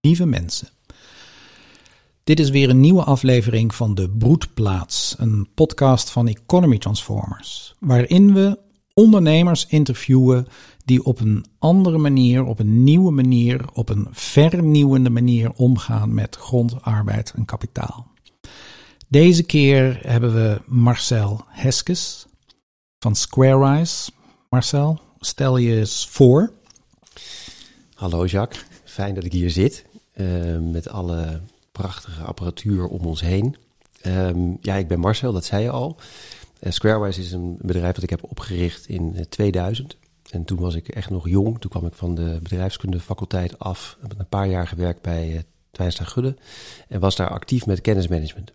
Lieve mensen. Dit is weer een nieuwe aflevering van De Broedplaats, een podcast van Economy Transformers, waarin we ondernemers interviewen die op een andere manier, op een nieuwe manier, op een vernieuwende manier omgaan met grond, arbeid en kapitaal. Deze keer hebben we Marcel Heskes van Squarewise. Marcel, stel je eens voor. Hallo Jacques, fijn dat ik hier zit uh, met alle prachtige apparatuur om ons heen. Um, ja, ik ben Marcel, dat zei je al. Uh, Squarewise is een bedrijf dat ik heb opgericht in 2000. En toen was ik echt nog jong. Toen kwam ik van de bedrijfskundefaculteit af. Heb een paar jaar gewerkt bij uh, Twijnstra Gudde. En was daar actief met kennismanagement.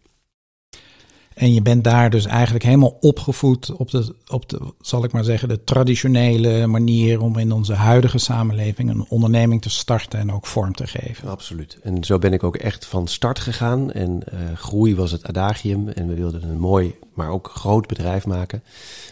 En je bent daar dus eigenlijk helemaal opgevoed op de, op de, zal ik maar zeggen, de traditionele manier om in onze huidige samenleving een onderneming te starten en ook vorm te geven. Absoluut. En zo ben ik ook echt van start gegaan. En uh, groei was het adagium. En we wilden een mooi, maar ook groot bedrijf maken.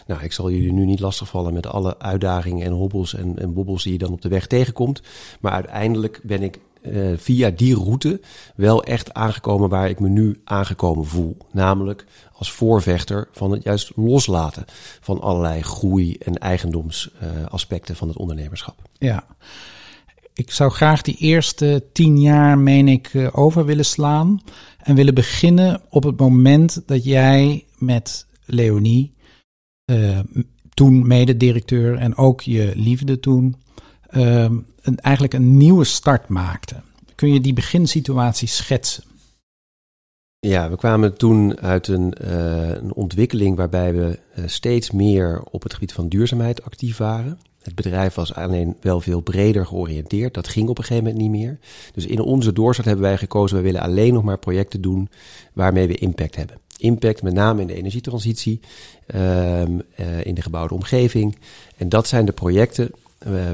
Nou, ik zal jullie nu niet lastigvallen met alle uitdagingen en hobbels en, en bobbels die je dan op de weg tegenkomt. Maar uiteindelijk ben ik uh, via die route wel echt aangekomen waar ik me nu aangekomen voel. Namelijk als voorvechter van het juist loslaten van allerlei groei- en eigendomsaspecten uh, van het ondernemerschap. Ja, ik zou graag die eerste tien jaar, meen ik, uh, over willen slaan. En willen beginnen op het moment dat jij met Leonie, toen mededirecteur en ook je liefde toen, een, eigenlijk een nieuwe start maakte. Kun je die beginsituatie schetsen? Ja, we kwamen toen uit een, uh, een ontwikkeling waarbij we uh, steeds meer op het gebied van duurzaamheid actief waren. Het bedrijf was alleen wel veel breder georiënteerd. Dat ging op een gegeven moment niet meer. Dus in onze doorstart hebben wij gekozen, we willen alleen nog maar projecten doen waarmee we impact hebben. Impact met name in de energietransitie, uh, in de gebouwde omgeving. En dat zijn de projecten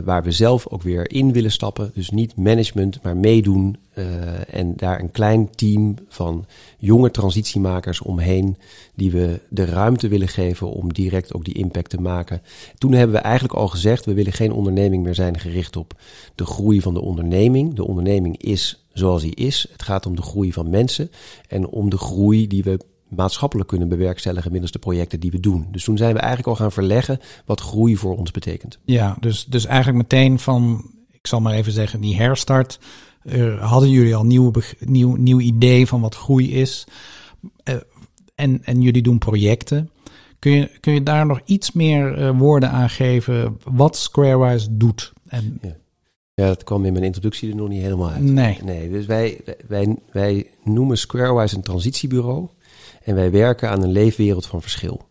waar we zelf ook weer in willen stappen. Dus niet management, maar meedoen. Uh, en daar een klein team van jonge transitiemakers omheen. Die we de ruimte willen geven om direct ook die impact te maken. Toen hebben we eigenlijk al gezegd: we willen geen onderneming meer zijn gericht op de groei van de onderneming. De onderneming is zoals die is. Het gaat om de groei van mensen en om de groei die we maatschappelijk kunnen bewerkstelligen middels de projecten die we doen. Dus toen zijn we eigenlijk al gaan verleggen wat groei voor ons betekent. Ja, dus, dus eigenlijk meteen van, ik zal maar even zeggen, die herstart. Uh, hadden jullie al nieuw, nieuw, nieuw idee van wat groei is? Uh, en, en jullie doen projecten. Kun je, kun je daar nog iets meer uh, woorden aan geven wat Squarewise doet? En, ja. Ja, dat kwam in mijn introductie er nog niet helemaal uit. Nee. nee dus wij, wij, wij noemen Squarewise een transitiebureau. En wij werken aan een leefwereld van verschil.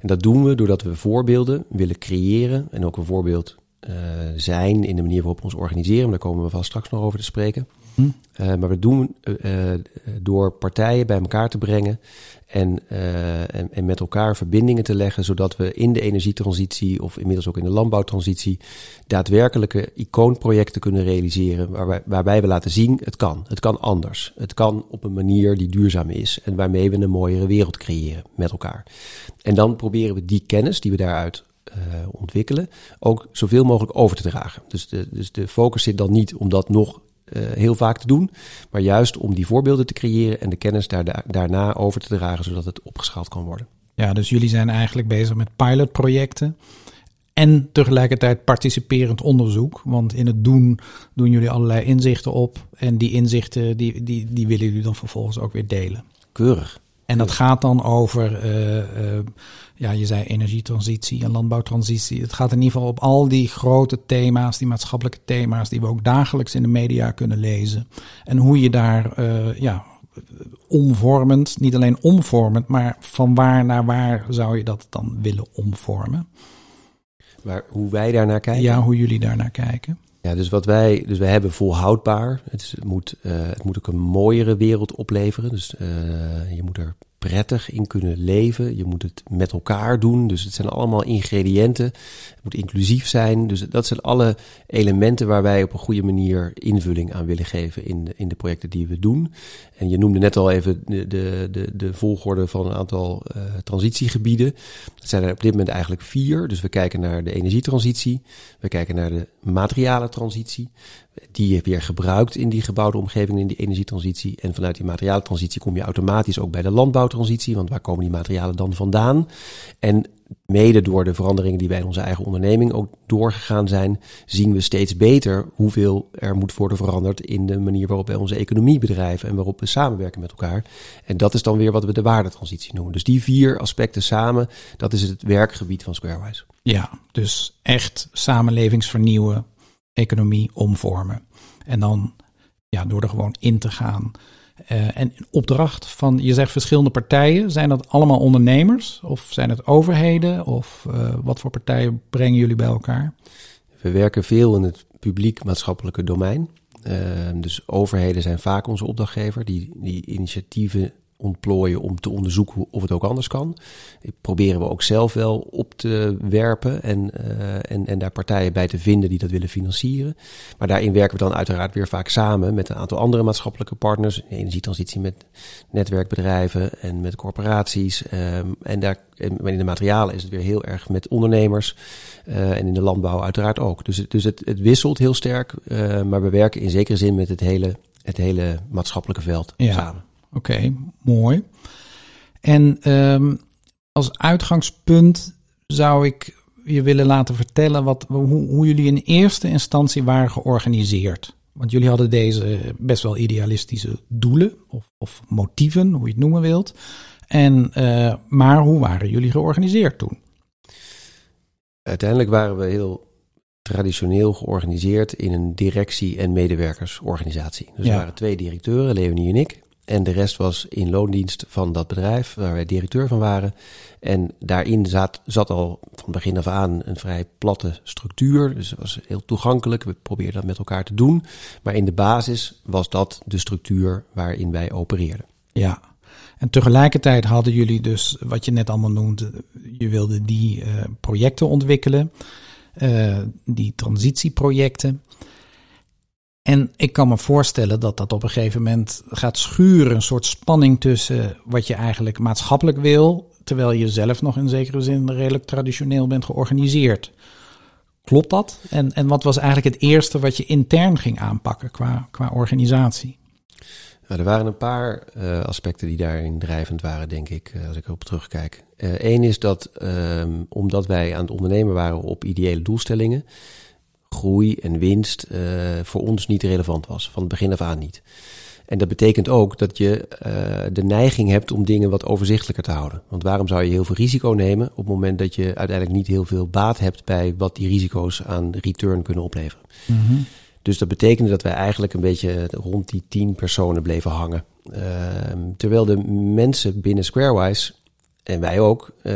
En dat doen we doordat we voorbeelden willen creëren en ook een voorbeeld uh, zijn in de manier waarop we ons organiseren. Daar komen we vast straks nog over te spreken. Hm. Uh, maar we doen uh, door partijen bij elkaar te brengen en, en, en, met elkaar verbindingen te leggen, zodat we in de energietransitie of inmiddels ook in de landbouwtransitie daadwerkelijke icoonprojecten kunnen realiseren, waarbij, waarbij we laten zien, het kan. Het kan anders. Het kan op een manier die duurzaam is en waarmee we een mooiere wereld creëren met elkaar. En dan proberen we die kennis die we daaruit ontwikkelen, ook zoveel mogelijk over te dragen. Dus de, dus de focus zit dan niet om dat nog heel vaak te doen, maar juist om die voorbeelden te creëren en de kennis daar, daar, daarna over te dragen, zodat het opgeschaald kan worden. Ja, dus jullie zijn eigenlijk bezig met pilotprojecten en tegelijkertijd participerend onderzoek. Want in het doen doen jullie allerlei inzichten op en die inzichten die, die, die willen jullie dan vervolgens ook weer delen. Keurig. En dat gaat dan over, uh, uh, ja, je zei energietransitie en landbouwtransitie. Het gaat in ieder geval op al die grote thema's, die maatschappelijke thema's, die we ook dagelijks in de media kunnen lezen. En hoe je daar, uh, ja, omvormend, niet alleen omvormend, maar van waar naar waar zou je dat dan willen omvormen? Maar hoe wij daarnaar kijken? Ja, hoe jullie daarnaar kijken. Ja, dus wat wij, dus wij hebben volhoudbaar. Het, is, het, moet, uh, het moet ook een mooiere wereld opleveren. Dus uh, je moet er prettig in kunnen leven. Je moet het met elkaar doen. Dus het zijn allemaal ingrediënten. Het moet inclusief zijn. Dus dat zijn alle elementen waar wij op een goede manier invulling aan willen geven in de, in de projecten die we doen. En je noemde net al even de, de, de, de volgorde van een aantal uh, transitiegebieden. Dat zijn er op dit moment eigenlijk vier. Dus we kijken naar de energietransitie. We kijken naar de materiale transitie. die je weer gebruikt in die gebouwde omgeving, in die energietransitie. En vanuit die materialentransitie kom je automatisch ook bij de landbouwtransitie, want waar komen die materialen dan vandaan? En mede door de veranderingen die wij in onze eigen onderneming ook doorgegaan zijn, zien we steeds beter hoeveel er moet worden veranderd in de manier waarop wij onze economie bedrijven en waarop we samenwerken met elkaar. En dat is dan weer wat we de waardetransitie noemen. Dus die vier aspecten samen, dat is het werkgebied van Squarewise. Ja, dus echt samenlevingsvernieuwen, economie omvormen. En dan ja, door er gewoon in te gaan. Uh, en opdracht van, je zegt verschillende partijen. Zijn dat allemaal ondernemers? Of zijn het overheden? Of uh, wat voor partijen brengen jullie bij elkaar? We werken veel in het publiek-maatschappelijke domein. Uh, dus overheden zijn vaak onze opdrachtgever. Die, die initiatieven ontplooien om te onderzoeken of het ook anders kan. Die proberen we ook zelf wel op te werpen en, uh, en, en daar partijen bij te vinden die dat willen financieren. Maar daarin werken we dan uiteraard weer vaak samen met een aantal andere maatschappelijke partners. Energietransitie met netwerkbedrijven en met corporaties. Um, en daar, in de materialen is het weer heel erg met ondernemers. Uh, en in de landbouw uiteraard ook. Dus, dus het, het wisselt heel sterk. Uh, maar we werken in zekere zin met het hele, het hele maatschappelijke veld ja. samen. Oké, okay, mooi. En um, als uitgangspunt zou ik je willen laten vertellen wat, hoe, hoe, jullie in eerste instantie waren georganiseerd. Want jullie hadden deze best wel idealistische doelen of, of motieven, hoe je het noemen wilt. En, uh, maar hoe waren jullie georganiseerd toen? Uiteindelijk waren we heel traditioneel georganiseerd in een directie- en medewerkersorganisatie. Dus ja. er waren twee directeuren, Leonie en ik. En de rest was in loondienst van dat bedrijf waar wij directeur van waren. En daarin zat, zat al van begin af aan een vrij platte structuur. Dus het was heel toegankelijk. We probeerden dat met elkaar te doen. Maar in de basis was dat de structuur waarin wij opereerden. Ja. En tegelijkertijd hadden jullie dus, wat je net allemaal noemde, je wilde die uh, projecten ontwikkelen, uh, die transitieprojecten. En ik kan me voorstellen dat dat op een gegeven moment gaat schuren. Een soort spanning tussen wat je eigenlijk maatschappelijk wil, terwijl je zelf nog in zekere zin redelijk traditioneel bent georganiseerd. Klopt dat? En, en wat was eigenlijk het eerste wat je intern ging aanpakken qua, qua organisatie? Nou, er waren een paar uh, aspecten die daarin drijvend waren, denk ik, uh, als ik erop terugkijk. Eén uh, is dat um, omdat wij aan het ondernemen waren op ideële doelstellingen, groei en winst uh, voor ons niet relevant was. Van het begin af aan niet. En dat betekent ook dat je uh, de neiging hebt om dingen wat overzichtelijker te houden. Want waarom zou je heel veel risico nemen op het moment dat je uiteindelijk niet heel veel baat hebt bij wat die risico's aan return kunnen opleveren? Mm -hmm. Dus dat betekende dat wij eigenlijk een beetje rond die tien personen bleven hangen. Uh, terwijl de mensen binnen Squarewise en wij ook uh,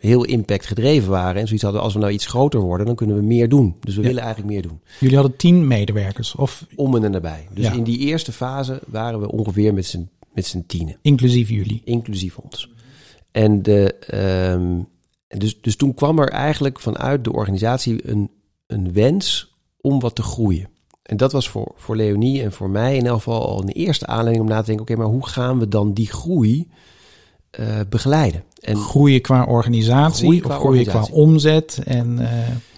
heel impact gedreven waren. En zoiets hadden, als we nou iets groter worden, dan kunnen we meer doen. Dus we ja. willen eigenlijk meer doen. Jullie hadden tien medewerkers? Of? Om en nabij. Dus ja. in die eerste fase waren we ongeveer met z'n, met z'n tienen. Inclusief jullie? Inclusief ons. En de, um, dus, dus toen kwam er eigenlijk vanuit de organisatie een, een wens om wat te groeien. En dat was voor, voor Leonie en voor mij in elk geval al een eerste aanleiding om na te denken: oké, okay, maar hoe gaan we dan die groei uh, begeleiden. En groeien qua organisatie, groeien qua, of groeien organisatie. qua omzet en... Uh...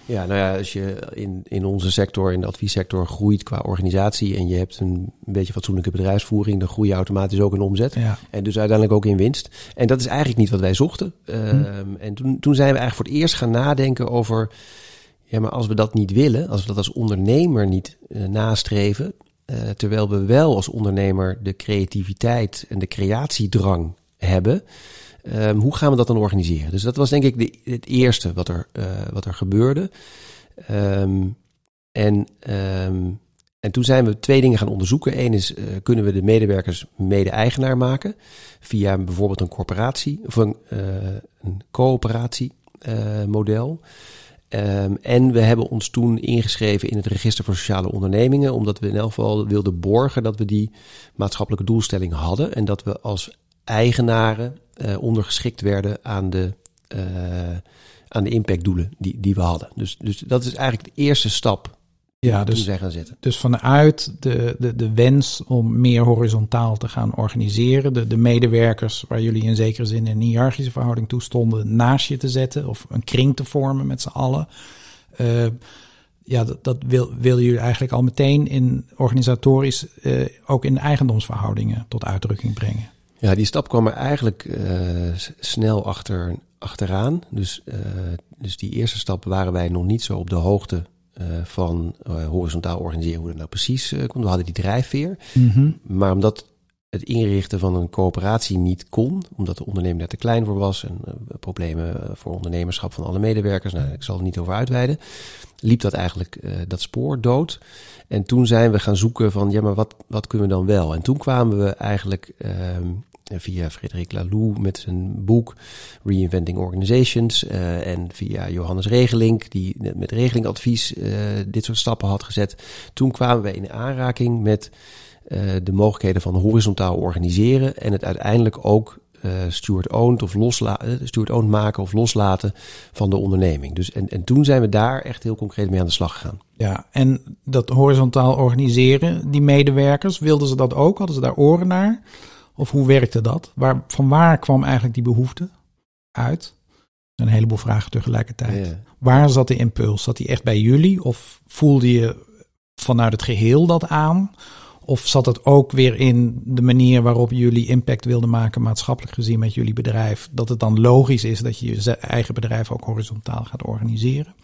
Ja, nou ja, als je in, in onze sector, in de adviessector, groeit qua organisatie en je hebt een, een beetje fatsoenlijke bedrijfsvoering, dan groei je automatisch ook in omzet. Ja. En dus uiteindelijk ook in winst. En dat is eigenlijk niet wat wij zochten. Hm. Um, en toen, toen zijn we eigenlijk voor het eerst gaan nadenken over, ja, maar als we dat niet willen, als we dat als ondernemer niet uh, nastreven, terwijl we wel als ondernemer de creativiteit en de creatiedrang hebben. Um, hoe gaan we dat dan organiseren? Dus dat was denk ik de, het eerste wat er, uh, wat er gebeurde. Um, en, um, en toen zijn we twee dingen gaan onderzoeken. Eén is, uh, kunnen we de medewerkers mede-eigenaar maken via bijvoorbeeld een corporatie of een, uh, een. Um, en we hebben ons toen ingeschreven in het register voor sociale ondernemingen, omdat we in elk geval wilden borgen dat we die maatschappelijke doelstelling hadden en dat we als eigenaren uh, ondergeschikt werden aan de, uh, aan de impactdoelen die, die we hadden. Dus, dus dat is eigenlijk de eerste stap ja, dus, zijn gaan zetten. Dus vanuit de, de, de wens om meer horizontaal te gaan organiseren, de, de medewerkers waar jullie in zekere zin in een hiërarchische verhouding toe stonden, naast je te zetten of een kring te vormen met z'n allen. Uh, ja, dat, dat wil, wil jullie eigenlijk al meteen in organisatorisch, ook in eigendomsverhoudingen tot uitdrukking brengen. Ja, die stap kwam er eigenlijk uh, snel achter, achteraan. Dus, uh, dus die eerste stap waren wij nog niet zo op de hoogte van horizontaal organiseren, hoe dat nou precies komt. We hadden die drijfveer. Mm -hmm. Maar omdat het inrichten van een coöperatie niet kon, omdat de onderneming daar te klein voor was en uh, problemen voor ondernemerschap van alle medewerkers. Nou, ik zal er niet over uitweiden. Liep dat eigenlijk uh, dat spoor dood. En toen zijn we gaan zoeken van, ja, maar wat, wat kunnen we dan wel? En toen kwamen we eigenlijk uh, via Frederik Laloux met zijn boek Reinventing Organizations uh, en via Johannes Regelink, die met regelingadvies dit soort stappen had gezet. Toen kwamen we in aanraking met uh, de mogelijkheden van horizontaal organiseren en het uiteindelijk ook uh, steward-owned of loslaten, steward-owned maken of loslaten van de onderneming. Dus en, en toen zijn we daar echt heel concreet mee aan de slag gegaan. Ja, en dat horizontaal organiseren, die medewerkers, wilden ze dat ook? Hadden ze daar oren naar? Of hoe werkte dat? Waar, van waar kwam eigenlijk die behoefte uit? Een heleboel vragen tegelijkertijd. Ja. Waar zat de impuls? Zat die echt bij jullie? Of voelde je vanuit het geheel dat aan? Of zat het ook weer in de manier waarop jullie impact wilden maken, maatschappelijk gezien met jullie bedrijf? Dat het dan logisch is dat je je eigen bedrijf ook horizontaal gaat organiseren?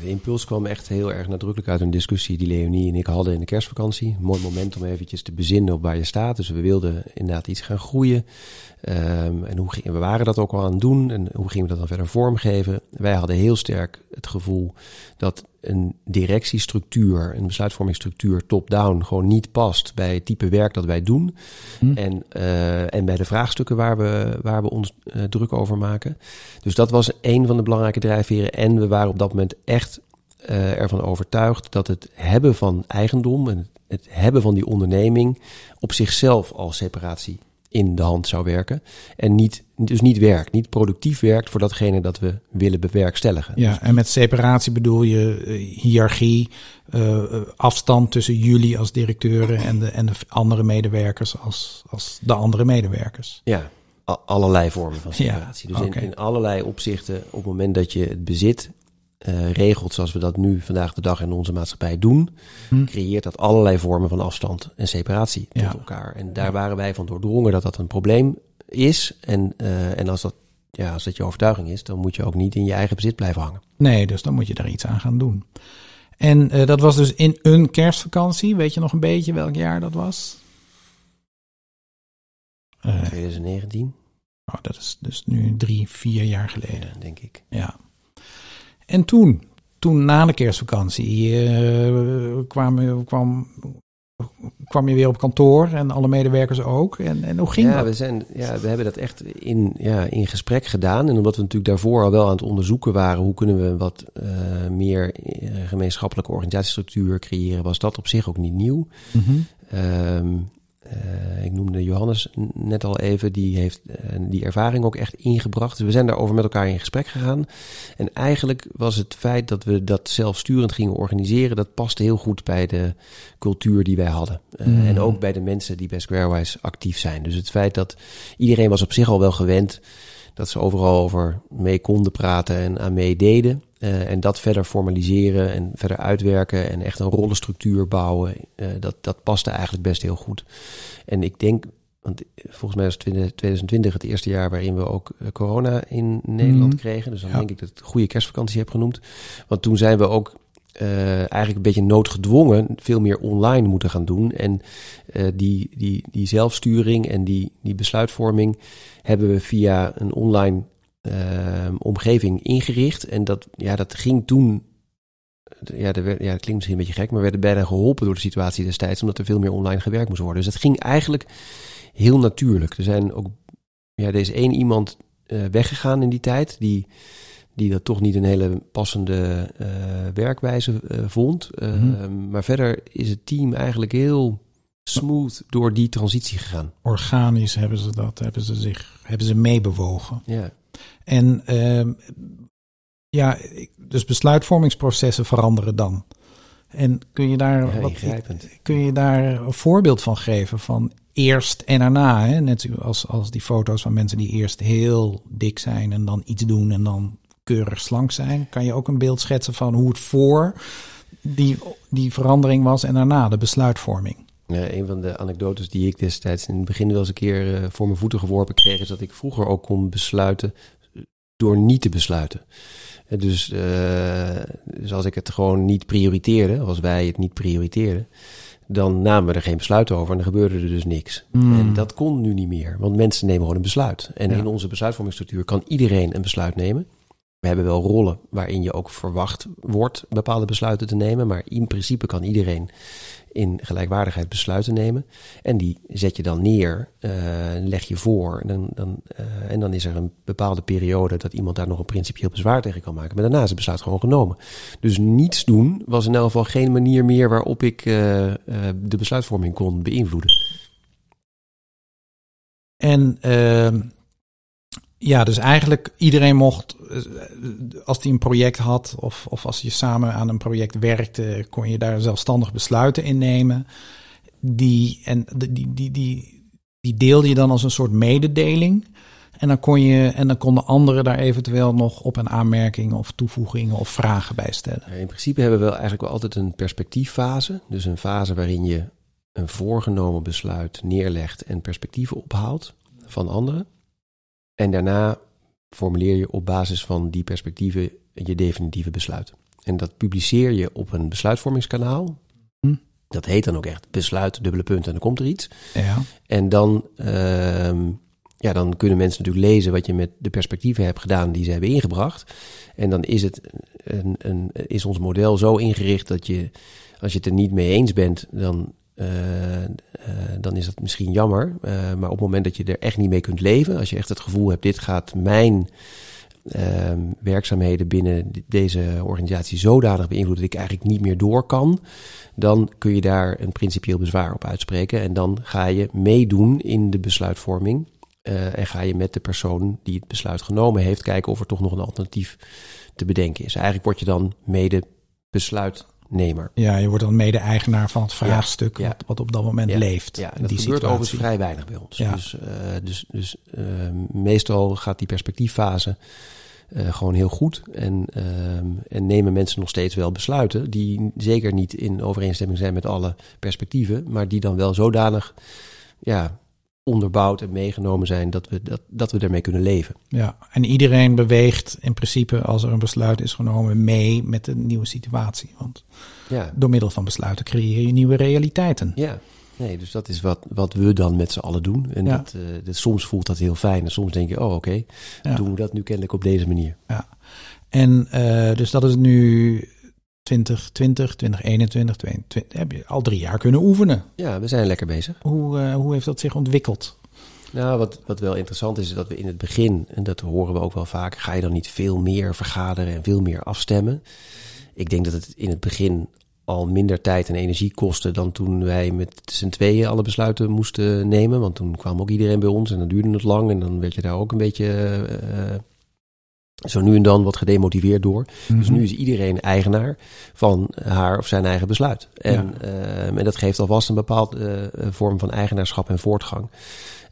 De impuls kwam echt heel erg nadrukkelijk uit een discussie die Leonie en ik hadden in de kerstvakantie. Mooi moment om eventjes te bezinnen op waar je staat. Dus we wilden inderdaad iets gaan groeien. Um, en hoe we waren dat ook al aan het doen en hoe gingen we dat dan verder vormgeven? Wij hadden heel sterk het gevoel dat een directiestructuur, een besluitvormingsstructuur top-down gewoon niet past bij het type werk dat wij doen. Hm. En, uh, en bij de vraagstukken waar we, waar we ons uh, druk over maken. Dus dat was een van de belangrijke drijfveren. En we waren op dat moment echt uh, ervan overtuigd dat het hebben van eigendom en het hebben van die onderneming op zichzelf al separatie in de hand zou werken. En niet, dus niet werkt, niet productief werkt voor datgene dat we willen bewerkstelligen. Ja, en met separatie bedoel je uh, hiërarchie, uh, afstand tussen jullie als directeuren en de, en de andere medewerkers als, als de andere medewerkers. Ja, allerlei vormen van separatie. Ja, dus okay. in, in allerlei opzichten, op het moment dat je het bezit uh, regelt zoals we dat nu vandaag de dag in onze maatschappij doen, hm. creëert dat allerlei vormen van afstand en separatie tot ja. elkaar. En daar waren wij van doordrongen dat dat een probleem is. En, uh, en als, dat, ja, als dat je overtuiging is, dan moet je ook niet in je eigen bezit blijven hangen. Nee, dus dan moet je daar iets aan gaan doen. En uh, dat was dus in een kerstvakantie. Weet je nog een beetje welk jaar dat was? 2019. Oh, dat is dus nu drie, vier jaar geleden. Ja, denk ik. Ja. En toen, toen na de kerstvakantie, uh, kwam, kwam, kwam je weer op kantoor en alle medewerkers ook. En, en hoe ging ja, dat? We zijn, ja, we hebben dat echt in, ja, in gesprek gedaan. En omdat we natuurlijk daarvoor al wel aan het onderzoeken waren... hoe kunnen we wat uh, meer uh, gemeenschappelijke organisatiestructuur creëren... was dat op zich ook niet nieuw. Mm -hmm. um, uh, ik noemde Johannes net al even, die heeft uh, die ervaring ook echt ingebracht. Dus we zijn daarover met elkaar in gesprek gegaan. En eigenlijk was het feit dat we dat zelfsturend gingen organiseren, dat paste heel goed bij de cultuur die wij hadden. Uh, mm. En ook bij de mensen die bij Squarewise actief zijn. Dus het feit dat iedereen was op zich al wel gewend dat ze overal over mee konden praten en aan meededen. Uh, en dat verder formaliseren en verder uitwerken en echt een rollenstructuur bouwen, uh, dat, dat paste eigenlijk best heel goed. En ik denk, want volgens mij was 2020 het eerste jaar waarin we ook corona in Nederland mm. kregen. Dus dan ja. denk ik dat ik het goede kerstvakantie heb genoemd. Want toen zijn we ook uh, eigenlijk een beetje noodgedwongen veel meer online moeten gaan doen. En uh, die, die, die zelfsturing en die, die besluitvorming hebben we via een online omgeving ingericht. En dat, ja, dat ging toen. Ja, dat, werd, ja, dat klinkt misschien een beetje gek, maar we werden bijna geholpen door de situatie destijds, omdat er veel meer online gewerkt moest worden. Dus dat ging eigenlijk heel natuurlijk. Er zijn ook, ja, er is één iemand uh, weggegaan in die tijd, die, die dat toch niet een hele passende uh, werkwijze uh, vond. Mm -hmm. Maar verder is het team eigenlijk heel smooth door die transitie gegaan. Organisch hebben ze dat, hebben ze zich, hebben ze meebewogen. Ja. En uh, ja, dus besluitvormingsprocessen veranderen dan. En kun je daar, ja, wat, kun je daar een voorbeeld van geven van eerst en daarna? Hè? Net als, als die foto's van mensen die eerst heel dik zijn en dan iets doen en dan keurig slank zijn. Kan je ook een beeld schetsen van hoe het voor die, die verandering was en daarna de besluitvorming. Ja, een van de anekdotes die ik destijds in het begin wel eens een keer uh, voor mijn voeten geworpen kreeg, is dat ik vroeger ook kon besluiten door niet te besluiten. Dus, uh, dus als ik het gewoon niet prioriteerde, als wij het niet prioriteerden, dan namen we er geen besluit over en er gebeurde er dus niks. Hmm. En dat kon nu niet meer, want mensen nemen gewoon een besluit. En Ja. in onze besluitvormingsstructuur kan iedereen een besluit nemen. We hebben wel rollen waarin je ook verwacht wordt bepaalde besluiten te nemen, maar in principe kan iedereen in gelijkwaardigheid besluiten nemen. En die zet je dan neer, eh, leg je voor. En dan, dan, eh, en dan is er een bepaalde periode dat iemand daar nog een principieel bezwaar tegen kan maken. Maar daarna is het besluit gewoon genomen. Dus niets doen was in elk geval geen manier meer waarop ik eh, de besluitvorming kon beïnvloeden. En ehm, ja, dus eigenlijk iedereen mocht, eh, als hij een project had of, of als je samen aan een project werkte, kon je daar zelfstandig besluiten in nemen. Die, en die, die, die, die, deelde je dan als een soort mededeling. En dan, kon je, en dan konden anderen daar eventueel nog op een aanmerking of toevoegingen of vragen bij stellen. In principe hebben we eigenlijk wel altijd een perspectieffase. Dus een fase waarin je een voorgenomen besluit neerlegt en perspectieven ophaalt van anderen. En daarna formuleer je op basis van die perspectieven je definitieve besluit. En dat publiceer je op een besluitvormingskanaal. Hm. Dat heet dan ook echt besluit, dubbele punt en dan komt er iets. Ja, En dan, ehm, ja, dan kunnen mensen natuurlijk lezen wat je met de perspectieven hebt gedaan die ze hebben ingebracht. En dan is, het een, een, is ons model zo ingericht dat je, als je het er niet mee eens bent, dan, eh, dan is dat misschien jammer. Eh, maar op het moment dat je er echt niet mee kunt leven, als je echt het gevoel hebt, dit gaat mijn ehm, werkzaamheden binnen deze organisatie zodanig beïnvloeden dat ik eigenlijk niet meer door kan, dan kun je daar een principieel bezwaar op uitspreken. En dan ga je meedoen in de besluitvorming. eh, en ga je met de persoon die het besluit genomen heeft kijken of er toch nog een alternatief te bedenken is. Eigenlijk word je dan mede ja je wordt dan mede-eigenaar van het vraagstuk ja. Wat, wat op dat moment leeft. Ja, en dat die gebeurt situatie. overigens vrij weinig bij ons. Ja. Dus, eh, dus, dus eh, meestal gaat die perspectieffase eh, gewoon heel goed. En, en nemen mensen nog steeds wel besluiten die zeker niet in overeenstemming zijn met alle perspectieven, maar die dan wel zodanig ja, onderbouwd en meegenomen zijn dat we, dat, dat we ermee kunnen leven. Ja, en iedereen beweegt in principe als er een besluit is genomen mee met de nieuwe situatie. Want Ja, door middel van besluiten creëer je nieuwe realiteiten. ja. Nee, dus dat is wat, wat we dan met z'n allen doen. En Ja. dat, eh, dat, soms voelt dat heel fijn. En soms denk je, oh oké, Ja. doen we dat nu kennelijk op deze manier. En eh, dus dat is nu 2020, 2021, 2022. Heb je al drie jaar kunnen oefenen. Ja, we zijn lekker bezig. Hoe, eh, hoe heeft dat zich ontwikkeld? Nou, wat, wat wel interessant is, is dat we in het begin, en dat horen we ook wel vaak, ga je dan niet veel meer vergaderen en veel meer afstemmen. Ik denk dat het in het begin al minder tijd en energie kostte dan toen wij met z'n tweeën alle besluiten moesten nemen. Want toen kwam ook iedereen bij ons en dan duurde het lang en dan werd je daar ook een beetje eh, zo nu en dan wat gedemotiveerd door. Dus Mhm. nu is iedereen eigenaar van haar of zijn eigen besluit. En, ehm, en dat geeft alvast een bepaalde eh, vorm van eigenaarschap en voortgang.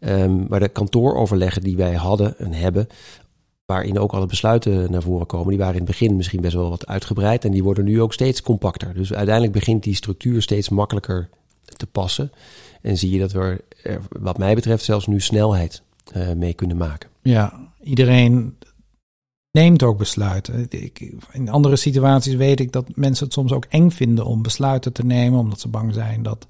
Ehm, maar de kantooroverleggen die wij hadden en hebben, waarin ook alle besluiten naar voren komen, die waren in het begin misschien best wel wat uitgebreid en die worden nu ook steeds compacter. Dus uiteindelijk begint die structuur steeds makkelijker te passen. En zie je dat we er, wat mij betreft, zelfs nu snelheid eh, mee kunnen maken. Ja, iedereen neemt ook besluiten. Ik, in andere situaties weet ik dat mensen het soms ook eng vinden om besluiten te nemen, omdat ze bang zijn dat,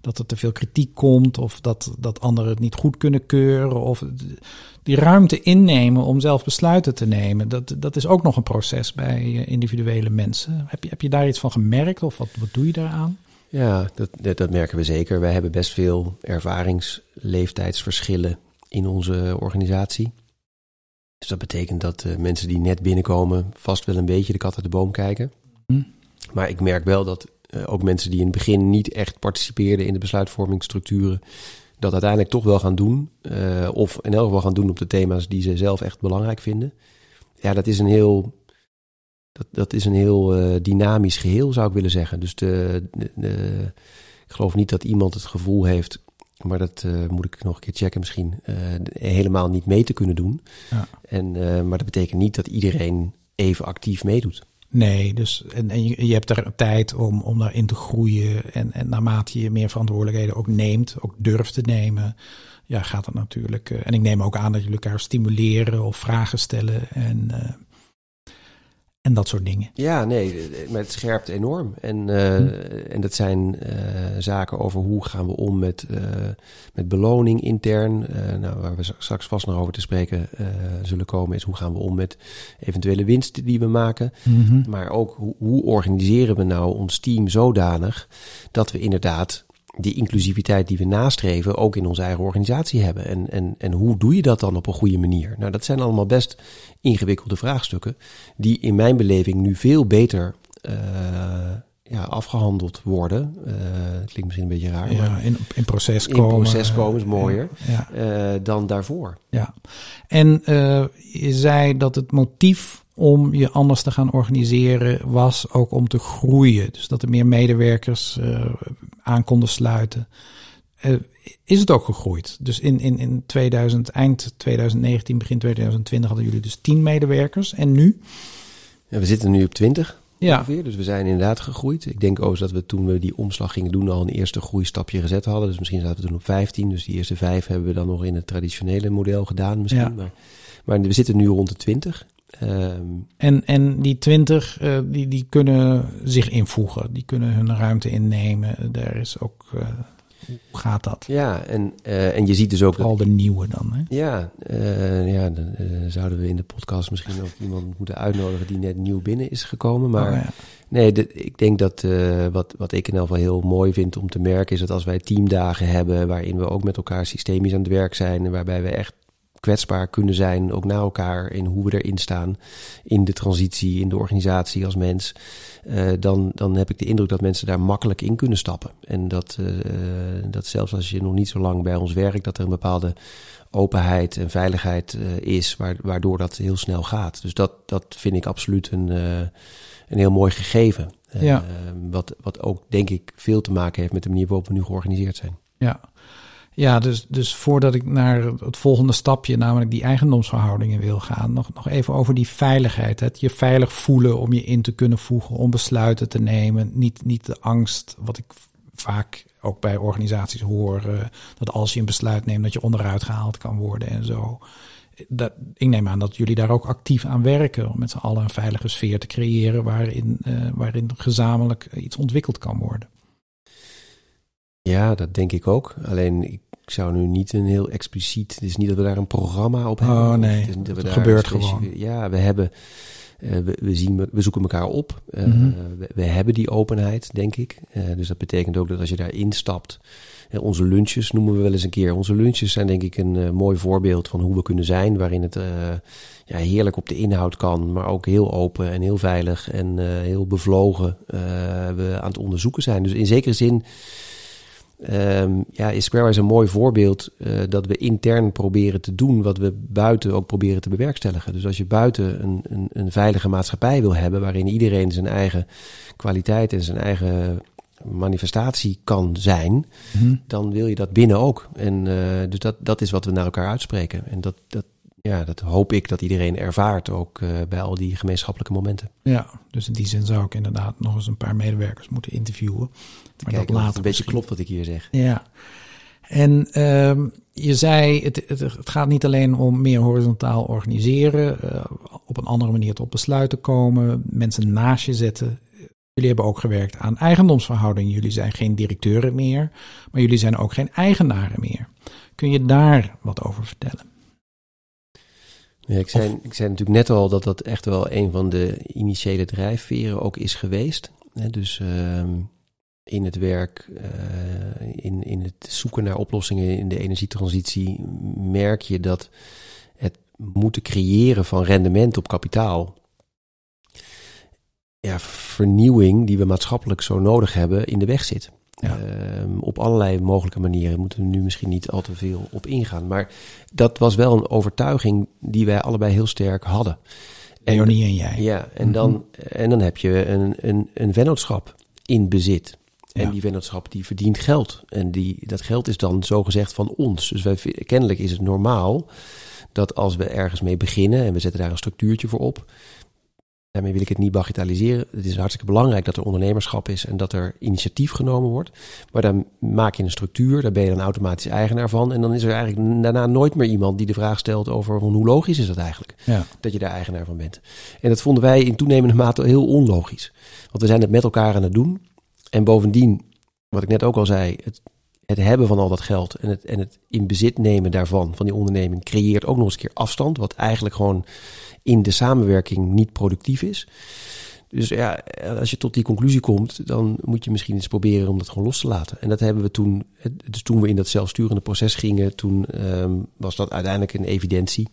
dat er te veel kritiek komt of dat, dat anderen het niet goed kunnen keuren. Of die ruimte innemen om zelf besluiten te nemen, dat, dat is ook nog een proces bij eh, individuele mensen. Heb je, heb je daar iets van gemerkt of wat, wat doe je daaraan? Ja, dat, dat, dat merken we zeker. Wij hebben best veel ervaringsleeftijdsverschillen in onze organisatie. Dus dat betekent dat uh, mensen die net binnenkomen vast wel een beetje de kat uit de boom kijken. Hm. Maar ik merk wel dat uh, ook mensen die in het begin niet echt participeerden in de besluitvormingsstructuren, dat uiteindelijk toch wel gaan doen. Uh, of in elk geval gaan doen op de thema's die ze zelf echt belangrijk vinden. Ja, dat is een heel dat, dat is een heel dynamisch geheel, zou ik willen zeggen. Dus de, de, de, ik geloof niet dat iemand het gevoel heeft, maar dat uh, moet ik nog een keer checken misschien, uh, helemaal niet mee te kunnen doen. Ja. En, maar dat betekent niet dat iedereen even actief meedoet. Nee, dus en, en je, je hebt er tijd om, om daarin te groeien. En, en naarmate je meer verantwoordelijkheden ook neemt, ook durft te nemen, ja, gaat het natuurlijk. eh, en ik neem ook aan dat jullie elkaar stimuleren of vragen stellen en, eh, en dat soort dingen. Ja, nee, het scherpt enorm. En, eh, Hm. en dat zijn eh, zaken over hoe gaan we om met, eh, met beloning intern. Nou, waar we straks vast nog over te spreken zullen komen, is hoe gaan we om met eventuele winsten die we maken. Maar ook hoe, hoe organiseren we nou ons team zodanig dat we inderdaad die inclusiviteit die we nastreven ook in onze eigen organisatie hebben. En, en, en hoe doe je dat dan op een goede manier? Nou, dat zijn allemaal best ingewikkelde vraagstukken die in mijn beleving nu veel beter eh, ja, afgehandeld worden. Eh, het klinkt misschien een beetje raar, maar Ja, in, in proces in komen. proces komen is mooier Ja, eh, dan daarvoor. ja. En je zei dat het motief om je anders te gaan organiseren was ook om te groeien. Dus dat er meer medewerkers eh, aan konden sluiten. Eh, is het ook gegroeid? Dus in, in, in 2000, eind 2019, begin 2020 hadden jullie dus 10 medewerkers. En nu? Ja, we zitten nu op 20 Ja, ongeveer, dus we zijn inderdaad gegroeid. Ik denk ook dat we toen we die omslag gingen doen al een eerste groeistapje gezet hadden. Dus misschien zaten we toen op 15, dus die eerste vijf hebben we dan nog in het traditionele model gedaan misschien. Ja. Maar, maar we zitten nu rond de 20. Ehm, En, en die twintig, eh, die, die kunnen zich invoegen. Die kunnen hun ruimte innemen. Daar is ook, eh, hoe gaat dat? ja, en, eh, en je ziet dus ook Vooral de nieuwe dan, hè? Ja, ja dan zouden we in de podcast misschien ook iemand moeten uitnodigen die net nieuw binnen is gekomen. Maar Oh, ja. nee, de- ik denk dat wat, wat ik in elk geval heel mooi vind om te merken is dat als wij teamdagen hebben waarin we ook met elkaar systemisch aan het werk zijn en waarbij we echt kwetsbaar kunnen zijn, ook naar elkaar in hoe we erin staan in de transitie, in de organisatie als mens, eh, dan, dan heb ik de indruk dat mensen daar makkelijk in kunnen stappen. En dat, eh, dat zelfs als je nog niet zo lang bij ons werkt, dat er een bepaalde openheid en veiligheid eh, is, waar- waardoor dat heel snel gaat. Dus dat, dat vind ik absoluut een, een heel mooi gegeven. Ja. wat, wat ook, denk ik, veel te maken heeft met de manier waarop we nu georganiseerd zijn. Ja, ja dus, dus voordat ik naar het volgende stapje, namelijk die eigendomsverhoudingen wil gaan, nog, nog even over die veiligheid. Het je veilig voelen om je in te kunnen voegen, om besluiten te nemen. Niet, niet de angst, wat ik vaak ook bij organisaties hoor, eh, dat als je een besluit neemt, dat je onderuit gehaald kan worden en zo. Dat, ik neem aan dat jullie daar ook actief aan werken om met z'n allen een veilige sfeer te creëren waarin, eh, waarin gezamenlijk iets ontwikkeld kan worden. Ja, dat denk ik ook. Alleen ik zou nu niet een heel expliciet. Het is niet dat we daar een programma op hebben. Oh, nee. Het dat Het gebeurt gewoon. Ja, we hebben. eh, we, we, zien, we zoeken elkaar op. Eh, Mhm. we, we hebben die openheid, denk ik. Eh, dus dat betekent ook dat als je daar instapt. onze lunches noemen we wel eens een keer. Onze lunches zijn denk ik een mooi voorbeeld van hoe we kunnen zijn. Waarin het ja, heerlijk op de inhoud kan. Maar ook heel open en heel veilig en heel bevlogen we aan het onderzoeken zijn. Dus in zekere zin Ehm, ja, is Squarewise een mooi voorbeeld eh, dat we intern proberen te doen wat we buiten ook proberen te bewerkstelligen. Dus als je buiten een, een, een veilige maatschappij wil hebben, waarin iedereen zijn eigen kwaliteit en zijn eigen manifestatie kan zijn, Mhm. dan wil je dat binnen ook. En eh, dus dat, dat is wat we naar elkaar uitspreken. En dat, dat, ja, dat hoop ik dat iedereen ervaart ook eh, bij al die gemeenschappelijke momenten. Ja, dus in die zin zou ik inderdaad nog eens een paar medewerkers moeten interviewen. Maar Kijken dat of later het een beetje klopt wat ik hier zeg. Ja. En ehm, je zei, het, het, het gaat niet alleen om meer horizontaal organiseren, eh, op een andere manier tot besluiten komen, mensen naast je zetten. Jullie hebben ook gewerkt aan eigendomsverhoudingen. Jullie zijn geen directeuren meer, maar jullie zijn ook geen eigenaren meer. Kun je daar wat over vertellen? Ja, ik, zei, ik zei natuurlijk net al dat dat echt wel een van de initiële drijfveren ook is geweest. Dus ehm, in het werk, eh, in, in het zoeken naar oplossingen in de energietransitie, merk je dat het moeten creëren van rendement op kapitaal. Ja, vernieuwing die we maatschappelijk zo nodig hebben in de weg zit. Ja. Ehm, op allerlei mogelijke manieren moeten we nu misschien niet al te veel op ingaan. Maar dat was wel een overtuiging die wij allebei heel sterk hadden. En- Leonie en jij. ja, en, Mhm. dan, en dan heb je een, een, een vennootschap in bezit. En Ja. die vennootschap die verdient geld. En die, dat geld is dan zogezegd van ons. Dus wij, kennelijk is het normaal dat als we ergens mee beginnen en we zetten daar een structuurtje voor op, Daarmee wil ik het niet bagatelliseren. Het is hartstikke belangrijk dat er ondernemerschap is en dat er initiatief genomen wordt. Maar dan maak je een structuur, daar ben je dan automatisch eigenaar van. En dan is er eigenlijk daarna nooit meer iemand die de vraag stelt over hoe logisch is dat eigenlijk? Ja. Dat je daar eigenaar van bent. En dat vonden wij in toenemende mate heel onlogisch. Want we zijn het met elkaar aan het doen. En bovendien, wat ik net ook al zei, het, het hebben van al dat geld en het, en het in bezit nemen daarvan, van die onderneming, creëert ook nog eens een keer afstand. Wat eigenlijk gewoon in de samenwerking niet productief is. Dus ja, als je tot die conclusie komt, dan moet je misschien eens proberen om dat gewoon los te laten. En dat hebben we toen, dus toen we in dat zelfsturende proces gingen, toen ehm, was dat uiteindelijk een evidentie.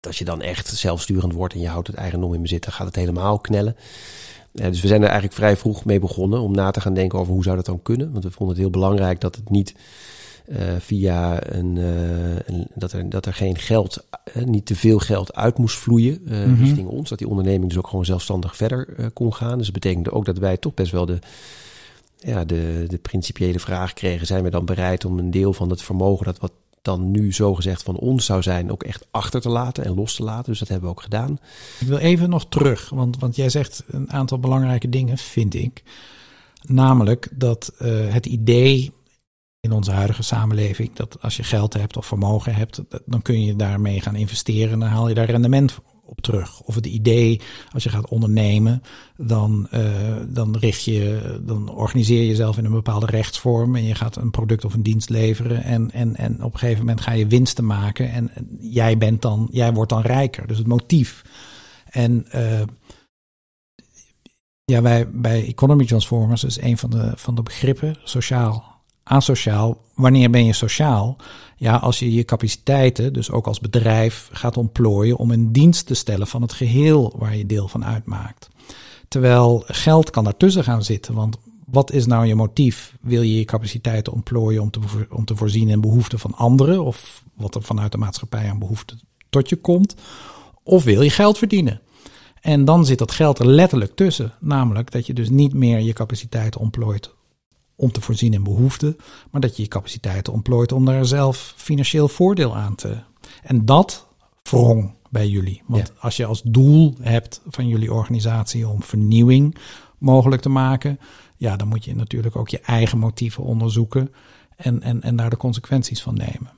Als je dan echt zelfsturend wordt en je houdt het eigendom in bezit, dan gaat het helemaal knellen. Dus we zijn er eigenlijk vrij vroeg mee begonnen om na te gaan denken over hoe zou dat dan kunnen. Want we vonden het heel belangrijk dat het niet uh, via een, uh, een, dat, er, dat er geen geld, uh, niet te veel geld uit moest vloeien mm -hmm. richting ons. Dat die onderneming dus ook gewoon zelfstandig verder kon gaan. Dus dat betekende ook dat wij toch best wel de, ja, de, de principiële vraag kregen: zijn we dan bereid om een deel van het vermogen dat wat dan nu zogezegd van ons zou zijn, ook echt achter te laten en los te laten. Dus dat hebben we ook gedaan. Ik wil even nog terug, want, want jij zegt een aantal belangrijke dingen, vind ik. Namelijk dat het idee in onze huidige samenleving. Dat als je geld hebt of vermogen hebt, dan kun je daarmee gaan investeren. En dan haal je daar rendement op terug. Of het idee, als je gaat ondernemen, dan, uh, dan richt je, dan organiseer je jezelf in een bepaalde rechtsvorm. En je gaat een product of een dienst leveren. En, en, en op een gegeven moment ga je winsten maken. En jij bent dan, jij wordt dan rijker. Dus het motief. En uh, ja, wij bij Economy Transformers is een van de, van de begrippen, sociaal asociaal. Wanneer ben je sociaal? Ja, als je je capaciteiten, dus ook als bedrijf, gaat ontplooien om een dienst te stellen van het geheel waar je deel van uitmaakt. Terwijl geld kan daartussen gaan zitten, want wat is nou je motief? Wil je je capaciteiten ontplooien om te, om te voorzien in behoeften van anderen of wat er vanuit de maatschappij aan behoeften tot je komt? Of wil je geld verdienen? En dan zit dat geld er letterlijk tussen. Namelijk dat je dus niet meer je capaciteiten ontplooit om te voorzien in behoeften, maar dat je je capaciteiten ontplooit om daar zelf financieel voordeel aan te. En dat wrong bij jullie. Want als je als doel hebt van jullie organisatie om vernieuwing mogelijk te maken, ja, dan moet je natuurlijk ook je eigen motieven onderzoeken en, en, en daar de consequenties van nemen.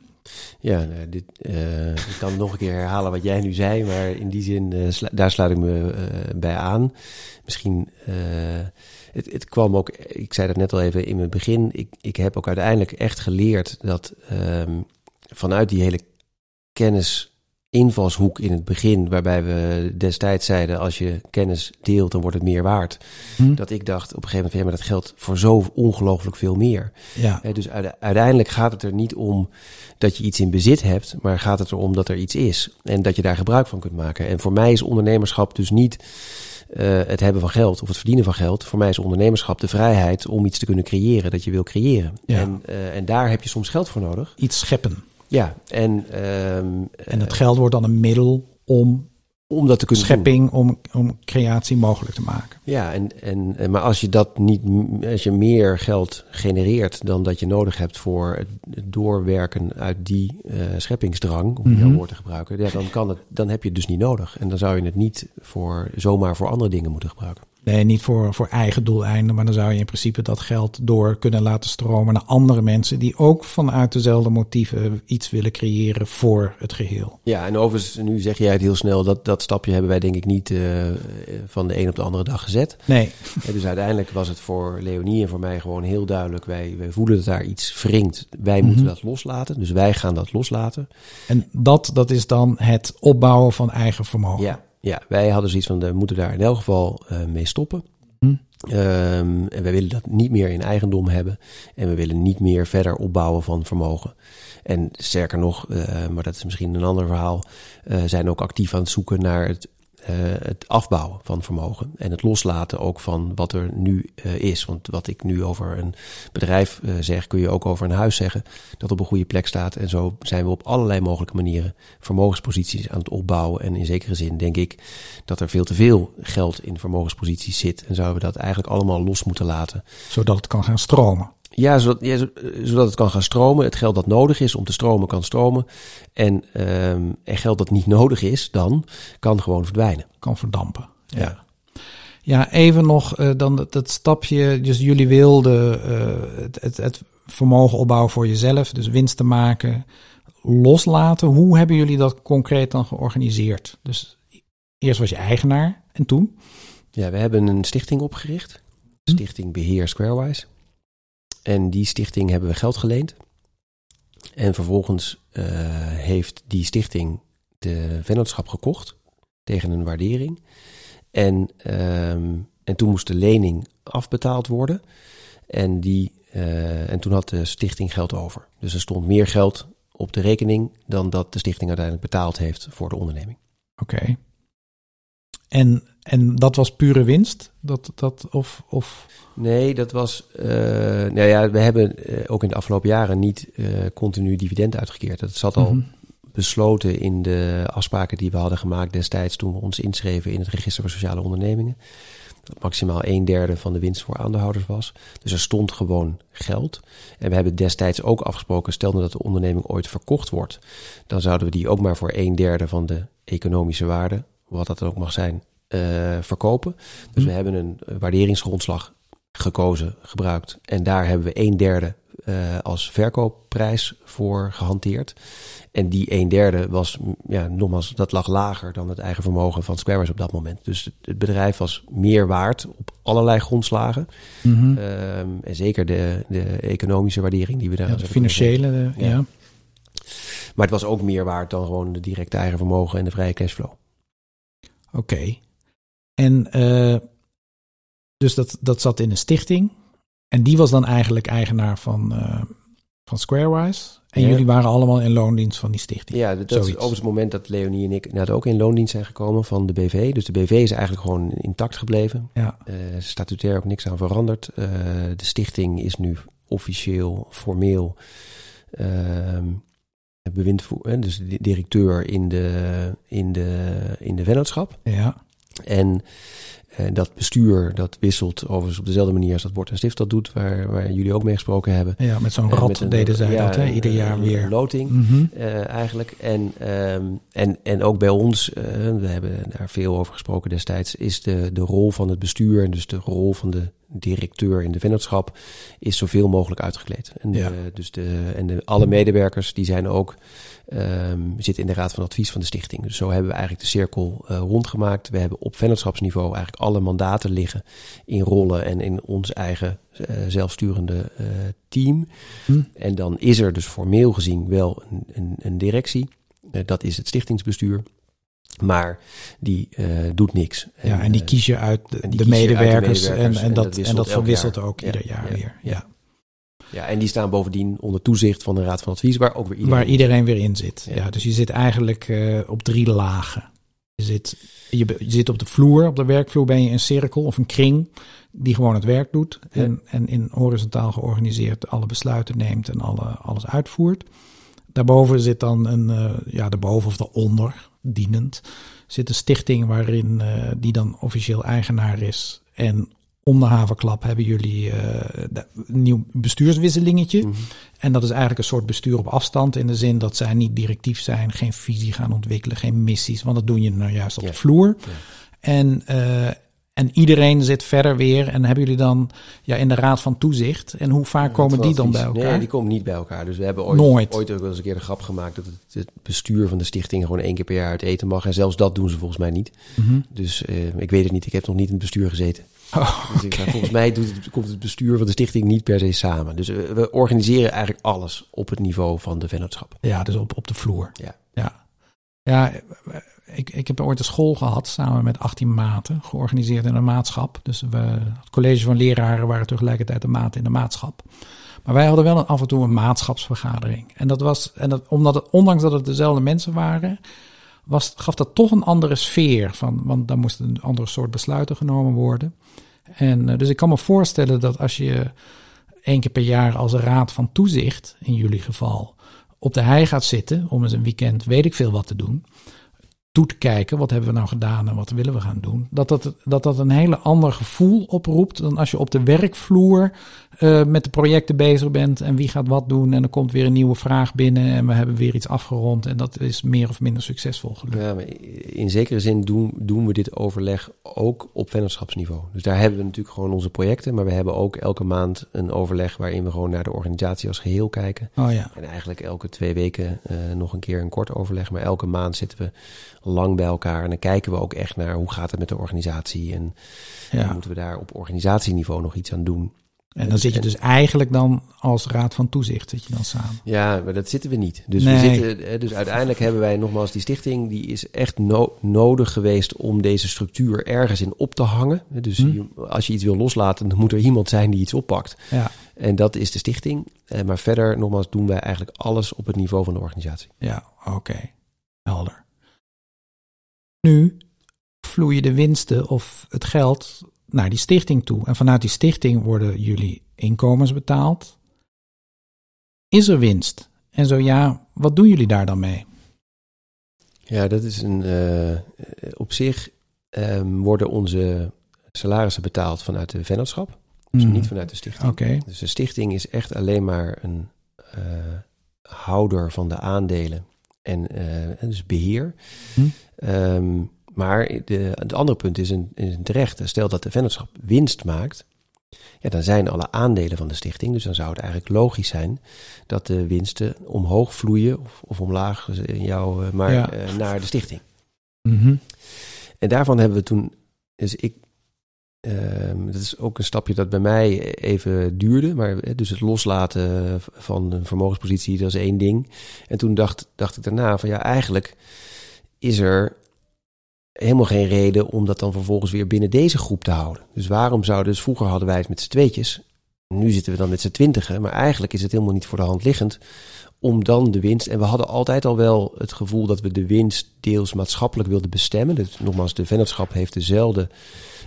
Ja, nou, dit, uh, ik kan nog een keer herhalen wat jij nu zei, maar in die zin, slu daar sluit ik me uh, bij aan. Misschien het, het kwam ook, ik zei dat net al even in het begin, ik, ik heb ook uiteindelijk echt geleerd dat um, vanuit die hele kennis invalshoek in het begin, waarbij we destijds zeiden: als je kennis deelt, dan wordt het meer waard. Hm. Dat ik dacht op een gegeven moment: ja, maar dat geldt voor zo ongelooflijk veel meer. Ja. dus uiteindelijk gaat het er niet om dat je iets in bezit hebt, maar gaat het erom dat er iets is en dat je daar gebruik van kunt maken. En voor mij is ondernemerschap dus niet uh, het hebben van geld of het verdienen van geld. Voor mij is ondernemerschap de vrijheid om iets te kunnen creëren dat je wil creëren. Ja. En, uh, en daar heb je soms geld voor nodig. Iets scheppen. Ja, en, um, en het geld wordt dan een middel om om dat te kunnen schepping, doen. om, om creatie mogelijk te maken. Ja, en, en, maar als je dat niet, als je meer geld genereert dan dat je nodig hebt voor het doorwerken uit die uh, scheppingsdrang, om mm -hmm. jouw woord te gebruiken, ja, dan, kan het, dan heb je het dus niet nodig. En dan zou je het niet voor, zomaar voor andere dingen moeten gebruiken. Nee, niet voor, voor eigen doeleinden, maar dan zou je in principe dat geld door kunnen laten stromen naar andere mensen die ook vanuit dezelfde motieven iets willen creëren voor het geheel. Ja, en overigens, nu zeg jij het heel snel, dat, dat stapje hebben wij denk ik niet uh, van de een op de andere dag gezet. Nee. En dus uiteindelijk was het voor Leonie en voor mij gewoon heel duidelijk, wij, wij voelen dat daar iets wringt. Wij mm -hmm. moeten dat loslaten, dus wij gaan dat loslaten. En dat, dat is dan het opbouwen van eigen vermogen. Ja. Ja, wij hadden zoiets van, we moeten daar in elk geval uh, mee stoppen. Hm. Um, en wij willen dat niet meer in eigendom hebben. En we willen niet meer verder opbouwen van vermogen. En sterker nog, uh, maar dat is misschien een ander verhaal, uh, zijn ook actief aan het zoeken naar het uh, het afbouwen van vermogen en het loslaten ook van wat er nu uh, is. Want wat ik nu over een bedrijf uh, zeg, kun je ook over een huis zeggen dat op een goede plek staat. En zo zijn we op allerlei mogelijke manieren vermogensposities aan het opbouwen. En in zekere zin denk ik dat er veel te veel geld in vermogensposities zit. En zouden we dat eigenlijk allemaal los moeten laten. Zodat het kan gaan stromen. Ja zodat, ja, zodat het kan gaan stromen. Het geld dat nodig is om te stromen, kan stromen. En, um, en geld dat niet nodig is, dan kan gewoon verdwijnen. Kan verdampen. ja. Ja, even nog uh, dan dat, dat, stapje. Dus jullie wilden uh, het, het, het, vermogen opbouwen voor jezelf, dus winst te maken, loslaten. Hoe hebben jullie dat concreet dan georganiseerd? Dus eerst was je eigenaar en toen? Ja, we hebben een stichting opgericht. Hm? Stichting Beheer Squarewise. En die stichting hebben we geld geleend. En vervolgens uh, heeft die stichting de vennootschap gekocht tegen een waardering. En, um, en toen moest de lening afbetaald worden. En, die, uh, en toen had de stichting geld over. Dus er stond meer geld op de rekening dan dat de stichting uiteindelijk betaald heeft voor de onderneming. Oké. En, en dat was pure winst? Dat, dat, of, of... Nee, dat was. Uh, nou ja, we hebben uh, ook in de afgelopen jaren niet uh, continu dividend uitgekeerd. Dat zat al mm -hmm. besloten in de afspraken die we hadden gemaakt destijds toen we ons inschreven in het register voor sociale ondernemingen. Dat maximaal een derde van de winst voor aandeelhouders was. Dus er stond gewoon geld. En we hebben destijds ook afgesproken, stel nou dat de onderneming ooit verkocht wordt, dan zouden we die ook maar voor een derde van de economische waarde wat dat ook mag zijn, verkopen. Dus we hebben een waarderingsgrondslag gekozen, gebruikt. En daar hebben we een derde uh, als verkoopprijs voor gehanteerd. En die een derde was, ja, nogmaals, dat lag lager dan het eigen vermogen van Squareways op dat moment. Dus het, bedrijf was meer waard op allerlei grondslagen. Mm -hmm. um, en zeker de, de economische waardering die we daar ja, de financiële, ja. ja. Maar het was ook meer waard dan gewoon de directe eigen vermogen en de vrije cashflow. Oké. Okay. En uh, dus dat, dat zat in een stichting. En die was dan eigenlijk eigenaar van, uh, van Squarewise. En ja. jullie waren allemaal in loondienst van die stichting. Ja, dat Zoiets. is ook het moment dat Leonie en ik inderdaad ook in loondienst zijn gekomen van de BV. Dus de BV is eigenlijk gewoon intact gebleven. Ja. Uh, statutair ook niks aan veranderd. Uh, de stichting is nu officieel, formeel ehm, bewindvoer, dus de directeur in de, in de, in de vennootschap. Ja. En uh, dat bestuur, dat wisselt overigens op dezelfde manier als dat Bord en Stift dat doet, waar, waar jullie ook mee gesproken hebben. Ja, met zo'n rad uh, deden zij ja, dat, hè? ieder jaar weer. loting mm -hmm. uh, eigenlijk. En, um, en, en ook bij ons, we hebben daar veel over gesproken destijds, is de, de rol van het bestuur en dus de rol van de directeur in de vennootschap is zoveel mogelijk uitgekleed. En, ja. dus de, en de, alle medewerkers die zijn ook um, zitten in de raad van advies van de stichting. Dus zo hebben we eigenlijk de cirkel uh, rondgemaakt. We hebben op vennootschapsniveau eigenlijk alle mandaten liggen in rollen en in ons eigen uh, zelfsturende uh, team. Hm. En dan is er dus formeel gezien wel een, een, een directie. dat is het stichtingsbestuur. Maar die doet niks. Ja, en die kies je uit de, de medewerkers, uit de medewerkers. En, en, dat, en dat verwisselt jaar. ook ieder jaar ja, weer. Ja. Ja, en die staan bovendien onder toezicht van de Raad van Advies, waar ook weer iedereen, waar iedereen weer in zit. Ja. ja dus je zit eigenlijk uh, op drie lagen. Je zit, je, je, zit op de vloer, op de werkvloer ben je een cirkel of een kring die gewoon het werk doet. Ja. En, en in horizontaal georganiseerd alle besluiten neemt en alle, alles uitvoert. Daarboven zit dan een, uh, ja, daarboven of daaronder, dienend, zit een stichting waarin uh, die dan officieel eigenaar is. En om de havenklap hebben jullie uh, een nieuw bestuurswisselingetje. Mm -hmm. En dat is eigenlijk een soort bestuur op afstand. In de zin dat zij niet directief zijn, geen visie gaan ontwikkelen, geen missies. Want dat doe je nou juist op de vloer. En, uh, en iedereen zit verder weer. En hebben jullie dan ja, in de raad van toezicht? En hoe vaak ja, komen die dan bij elkaar? Nee, die komen niet bij elkaar. Dus we hebben ooit, Nooit. ooit ook wel eens een keer de grap gemaakt dat het, het, bestuur van de stichting gewoon één keer per jaar uit eten mag. En zelfs dat doen ze volgens mij niet. Mm -hmm. Dus uh, ik weet het niet. Ik heb nog niet in het bestuur gezeten. Oh, dus volgens mij doet het, komt het bestuur van de stichting niet per se samen. Dus we, we, organiseren eigenlijk alles op het niveau van de vennootschap. Ja, dus op, op de vloer. Ja. Ja, ja ik, ik heb ooit een school gehad samen met 18 maten, georganiseerd in een maatschap. Dus we, het college van leraren waren tegelijkertijd de maten in de maatschap. Maar wij hadden wel af en toe een maatschapsvergadering. En dat was, en dat, omdat het, ondanks dat het dezelfde mensen waren, was, gaf dat toch een andere sfeer. Van, want daar moesten een andere soort besluiten genomen worden. En uh, dus ik kan me voorstellen dat als je één keer per jaar als raad van toezicht, in jullie geval, op de hei gaat zitten om eens een weekend weet ik veel wat te doen. Toe te kijken, wat hebben we nou gedaan en wat willen we gaan doen. Dat dat, dat, dat een hele ander gevoel oproept dan als je op de werkvloer eh, met de projecten bezig bent en wie gaat wat doen. En er komt weer een nieuwe vraag binnen en we hebben weer iets afgerond. En dat is meer of minder succesvol gelukt. Ja, maar in zekere zin doen, doen we dit overleg ook op vennootschapsniveau. Dus daar hebben we natuurlijk gewoon onze projecten. Maar we hebben ook elke maand een overleg waarin we gewoon naar de organisatie als geheel kijken. Oh ja. En eigenlijk elke twee weken uh, nog een keer een kort overleg. Maar elke maand zitten we lang bij elkaar. En dan kijken we ook echt naar hoe gaat het met de organisatie. En, Ja. en moeten we daar op organisatieniveau nog iets aan doen. En dan zit je dus eigenlijk dan als raad van toezicht zit je dan samen. Ja, maar dat zitten we niet. Dus, Nee. we zitten, dus uiteindelijk hebben wij nogmaals die stichting, die is echt no- nodig geweest om deze structuur ergens in op te hangen. Dus Hm. als je iets wil loslaten, dan moet er iemand zijn die iets oppakt. Ja, En dat is de stichting. Eh, Maar verder, nogmaals, doen wij eigenlijk alles op het niveau van de organisatie. ja, oké. Helder. Nu vloeien de winsten of het geld naar die stichting toe. En vanuit die stichting worden jullie inkomens betaald. Is er winst? En zo ja, wat doen jullie daar dan mee? Ja, dat is een. eh, op zich ehm, worden onze salarissen betaald vanuit de vennootschap, dus Mhm. niet vanuit de stichting. Dus de stichting is echt alleen maar een eh, houder van de aandelen en eh, dus beheer. Hm. Ehm, maar de, het andere punt is een, is een terecht. Stel dat de vennootschap winst maakt, ja, dan zijn alle aandelen van de stichting. Dus dan zou het eigenlijk logisch zijn dat de winsten omhoog vloeien of, of omlaag, eh, in jou, eh, maar Ja. eh, naar de stichting. Mhm. En daarvan hebben we toen, dus ik, ehm, dat is ook een stapje dat bij mij even duurde, maar dus het loslaten van een vermogenspositie, dat is één ding. En toen dacht, dacht ik daarna van ja, eigenlijk is er helemaal geen reden om dat dan vervolgens weer binnen deze groep te houden. Dus waarom zouden, dus vroeger hadden wij het met z'n tweetjes, nu zitten we dan met z'n twintigen, maar eigenlijk is het helemaal niet voor de hand liggend om dan de winst. En we hadden altijd al wel het gevoel dat we de winst deels maatschappelijk wilden bestemmen. Dus nogmaals, de vennootschap heeft dezelfde,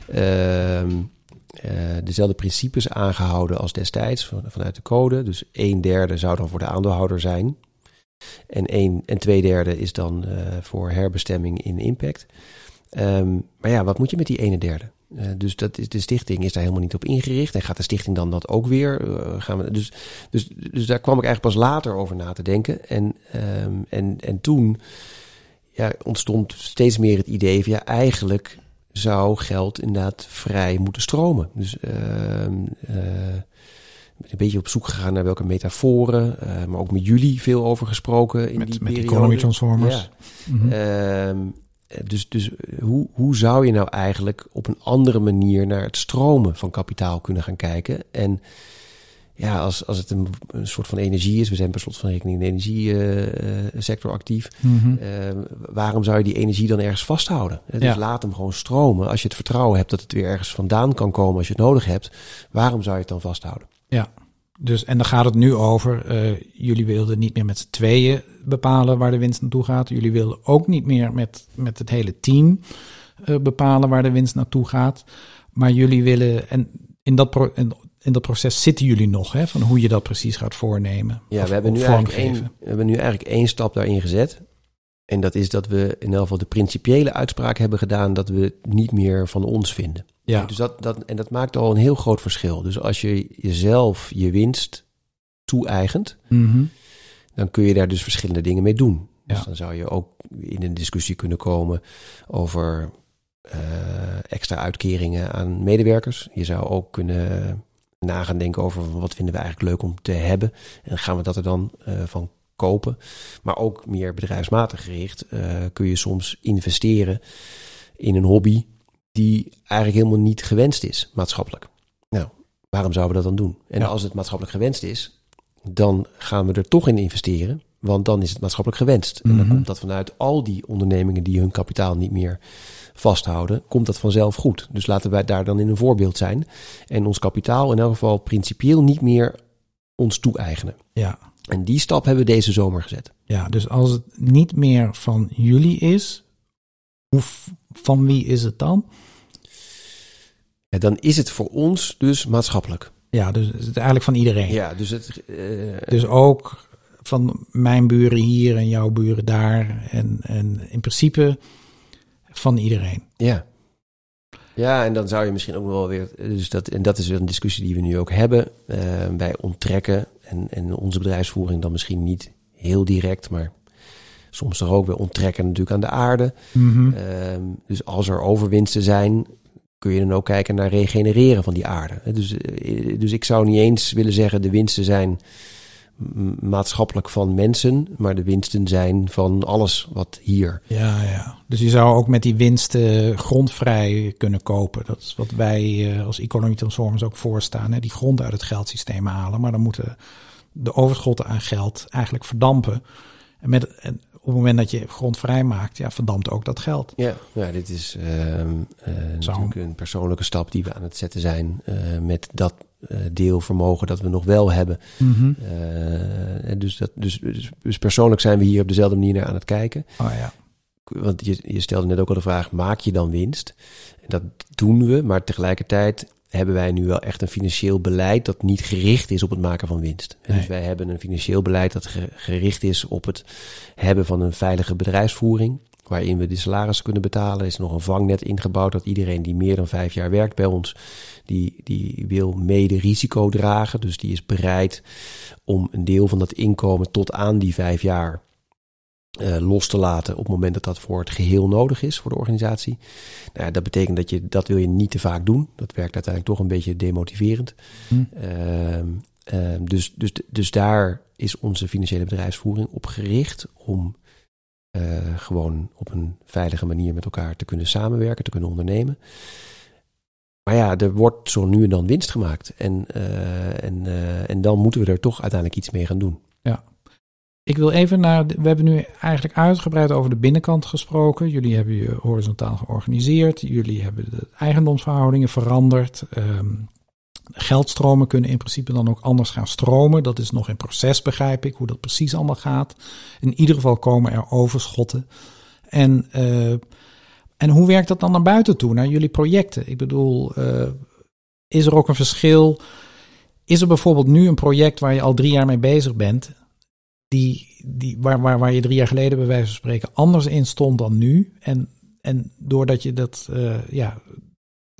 ehm, eh, dezelfde principes aangehouden als destijds van, vanuit de code. Dus een derde zou dan voor de aandeelhouder zijn. En, een, en twee derde is dan eh, voor herbestemming in impact. Ehm, maar ja, wat moet je met die ene derde? Eh, dus dat is, de stichting is daar helemaal niet op ingericht. En gaat de stichting dan dat ook weer? eh, gaan we, dus, dus, dus daar kwam ik eigenlijk pas later over na te denken. En, ehm, en, en toen ja, ontstond steeds meer het idee van ja, eigenlijk zou geld inderdaad vrij moeten stromen. Dus ben een beetje op zoek gegaan naar welke metaforen, maar ook met jullie veel over gesproken in Met, die met periode. economy transformers. Ja. Mhm. Dus dus hoe, hoe zou je nou eigenlijk op een andere manier naar het stromen van kapitaal kunnen gaan kijken? En ja, als, als het een, een soort van energie is, we zijn per slot van rekening in de energiesector actief. Mhm. Ehm, waarom zou je die energie dan ergens vasthouden? Dus Ja. laat hem gewoon stromen. Als je het vertrouwen hebt dat het weer ergens vandaan kan komen als je het nodig hebt, waarom zou je het dan vasthouden? Ja, dus en dan gaat het nu over, eh, jullie wilden niet meer met z'n tweeën bepalen waar de winst naartoe gaat. Jullie wilden ook niet meer met, met het hele team eh, bepalen waar de winst naartoe gaat. Maar jullie willen, en in dat, pro, in, in dat proces zitten jullie nog, hè, van hoe je dat precies gaat voornemen. Ja, we hebben, nu eigenlijk één, we hebben nu eigenlijk één stap daarin gezet. En dat is dat we in elk geval de principiële uitspraak hebben gedaan dat we het niet meer van ons vinden. Ja, Dus dat, dat, en dat maakt al een heel groot verschil. Dus als je jezelf je winst toe-eigent, Mhm. dan kun je daar dus verschillende dingen mee doen. Dus dan zou je ook in een discussie kunnen komen over eh, extra uitkeringen aan medewerkers. Je zou ook kunnen na gaan denken over wat vinden we eigenlijk leuk om te hebben. En gaan we dat er dan eh, van kopen. Maar ook meer bedrijfsmatig gericht eh, kun je soms investeren in een hobby die eigenlijk helemaal niet gewenst is maatschappelijk. Nou, waarom zouden we dat dan doen? En Ja. als het maatschappelijk gewenst is, dan gaan we er toch in investeren. Want dan is het maatschappelijk gewenst. En dan Mhm. komt dat vanuit al die ondernemingen die hun kapitaal niet meer vasthouden, komt dat vanzelf goed. Dus laten wij daar dan in een voorbeeld zijn. En ons kapitaal in elk geval principieel niet meer ons toe-eigenen. ja, En die stap hebben we deze zomer gezet. ja, dus als het niet meer van jullie is, hoe, van wie is het dan? Dan is het voor ons dus maatschappelijk. Ja, dus het eigenlijk van iedereen. Ja, dus het. eh, Dus ook van mijn buren hier en jouw buren daar. En, en in principe van iedereen. ja. Ja, en dan zou je misschien ook wel weer. Dus dat, en dat is een discussie die we nu ook hebben. Uh, wij onttrekken en, en onze bedrijfsvoering dan misschien niet heel direct, maar soms toch ook weer onttrekken natuurlijk aan de aarde. Mhm. Uh, dus als er overwinsten zijn, kun je dan ook kijken naar regenereren van die aarde. Dus, uh, dus ik zou niet eens willen zeggen de winsten zijn maatschappelijk van mensen, maar de winsten zijn van alles wat hier. Ja, ja. Dus je zou ook met die winsten grondvrij kunnen kopen. Dat is wat wij uh, als Economy Transformers ook voorstaan. Hè? Die grond uit het geldsysteem halen, maar dan moeten de overschotten aan geld eigenlijk verdampen. En, met, en op het moment dat je grond vrij maakt, ja, verdampt ook dat geld. Ja, ja dit is uh, uh, natuurlijk een persoonlijke stap die we aan het zetten zijn uh, met dat deelvermogen dat we nog wel hebben. Mm -hmm. dus, dat, dus, dus, dus, persoonlijk zijn we hier op dezelfde manier naar aan het kijken. Oh ja. Want je, je stelde net ook al de vraag, maak je dan winst? En dat doen we, maar tegelijkertijd hebben wij nu wel echt een financieel beleid dat niet gericht is op het maken van winst. Nee. Dus wij hebben een financieel beleid dat gericht is op het hebben van een veilige bedrijfsvoering, waarin we de salarissen kunnen betalen. Er is nog een vangnet ingebouwd dat iedereen die meer dan vijf jaar werkt bij ons, die, die wil mede risico dragen. Dus die is bereid om een deel van dat inkomen tot aan die vijf jaar uh, los te laten op het moment dat dat voor het geheel nodig is voor de organisatie. Nou, dat betekent dat je dat wil je niet te vaak doen. Dat werkt uiteindelijk toch een beetje demotiverend. Hm. Uh, uh, dus, dus, dus daar is onze financiële bedrijfsvoering op gericht om eh, gewoon op een veilige manier met elkaar te kunnen samenwerken, te kunnen ondernemen. Maar ja, er wordt zo nu en dan winst gemaakt. En, uh, en, uh, en dan moeten we er toch uiteindelijk iets mee gaan doen. Ja. Ik wil even naar. We hebben nu eigenlijk uitgebreid over de binnenkant gesproken. Jullie hebben je horizontaal georganiseerd. Jullie hebben de eigendomsverhoudingen veranderd. Um, geldstromen kunnen in principe dan ook anders gaan stromen. Dat is nog in proces, begrijp ik, hoe dat precies allemaal gaat. In ieder geval komen er overschotten. En, uh, en hoe werkt dat dan naar buiten toe, naar jullie projecten? Ik bedoel, uh, is er ook een verschil? Is er bijvoorbeeld nu een project waar je al drie jaar mee bezig bent, die, die, waar, waar, waar je drie jaar geleden bij wijze van spreken anders in stond dan nu? En, en doordat je dat, uh, ja,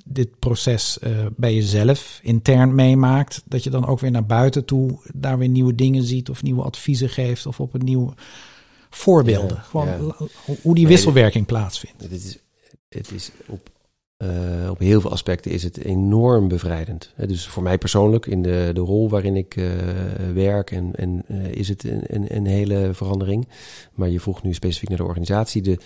dit proces uh, bij jezelf intern meemaakt, dat je dan ook weer naar buiten toe daar weer nieuwe dingen ziet of nieuwe adviezen geeft of op een nieuwe voorbeelden. Ja, Gewoon ja. hoe die wisselwerking nee, plaatsvindt. Het is, het is op, uh, op heel veel aspecten is het enorm bevrijdend. Dus voor mij persoonlijk, in de, de rol waarin ik uh, werk, en, en is het een, een, een hele verandering. Maar je vroeg nu specifiek naar de organisatie. De,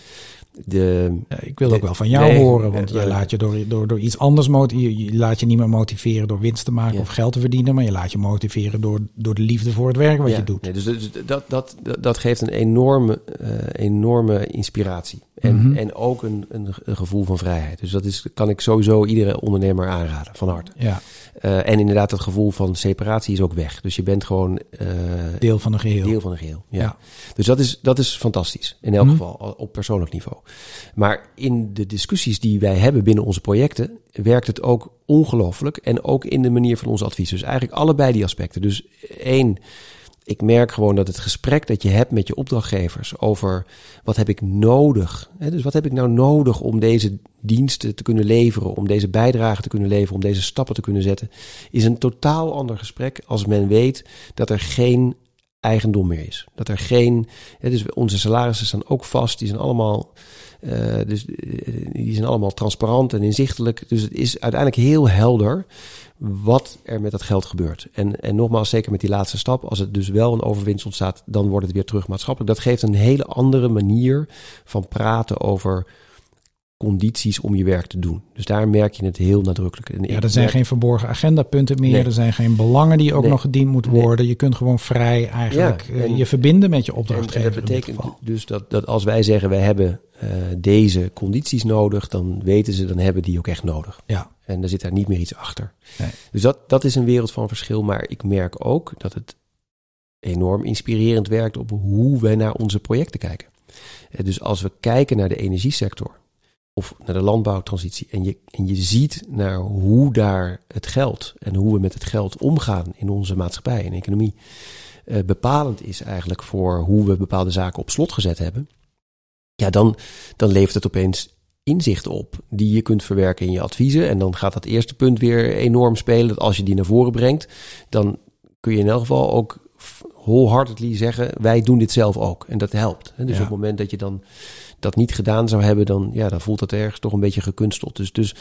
de, ik wil ook wel van jou nee, horen, want uh, je laat je door, door, door iets anders motiveren. Je laat je niet meer motiveren door winst te maken ja. of geld te verdienen, maar je laat je motiveren door, door de liefde voor het werk wat ja, je doet. Nee, dus, dus dat, dat, dat geeft een enorme, uh, enorme inspiratie. En, Mhm. mm -hmm. en ook een, een, een, gevoel van vrijheid. Dus dat is, kan ik sowieso iedere ondernemer aanraden, van harte. Ja. Uh, en inderdaad, het gevoel van separatie is ook weg. Dus je bent gewoon deel van een geheel. Deel van een geheel. Ja. ja. Dus dat is, dat is fantastisch. In elk mm -hmm. geval op persoonlijk niveau. Maar in de discussies die wij hebben binnen onze projecten, werkt het ook ongelooflijk. En ook in de manier van onze advies. Dus eigenlijk allebei die aspecten. Dus één, ik merk gewoon dat het gesprek dat je hebt met je opdrachtgevers over wat heb ik nodig. Hè, dus wat heb ik nou nodig om deze diensten te kunnen leveren, om deze bijdrage te kunnen leveren, om deze stappen te kunnen zetten, is een totaal ander gesprek als men weet dat er geen eigendom meer is. Dat er geen. Hè, dus onze salarissen staan ook vast, die zijn allemaal. Uh, dus die zijn allemaal transparant en inzichtelijk. Dus het is uiteindelijk heel helder wat er met dat geld gebeurt. En, en nogmaals, zeker met die laatste stap, als het dus wel een overwinst ontstaat, dan wordt het weer terug maatschappelijk. Dat geeft een hele andere manier van praten over condities om je werk te doen. Dus daar merk je het heel nadrukkelijk. En ja, er zijn merk... geen verborgen agendapunten meer. Nee. Er zijn geen belangen die ook nee. nog gediend moeten worden. Nee. Je kunt gewoon vrij eigenlijk ja, en, je verbinden met je opdrachtgever. En, dat betekent dus dat, dat als wij zeggen wij hebben uh, deze condities nodig, dan weten ze, dan hebben die ook echt nodig. Ja. En er zit daar niet meer iets achter. Dus dat, dat is een wereld van verschil. Maar ik merk ook dat het enorm inspirerend werkt op hoe wij naar onze projecten kijken. Dus als we kijken naar de energiesector, of naar de landbouwtransitie. En je, en je ziet naar hoe daar het geld en hoe we met het geld omgaan in onze maatschappij en economie. Uh, bepalend is eigenlijk voor hoe we bepaalde zaken op slot gezet hebben. Ja, dan, dan levert het opeens inzichten op die je kunt verwerken in je adviezen. En dan gaat dat eerste punt weer enorm spelen. Dat als je die naar voren brengt, dan kun je in elk geval ook wholeheartedly zeggen: wij doen dit zelf ook. En dat helpt. Dus op het moment dat je dan dat niet gedaan zou hebben, dan, ja, dan voelt dat ergens toch een beetje gekunsteld. Dus, dus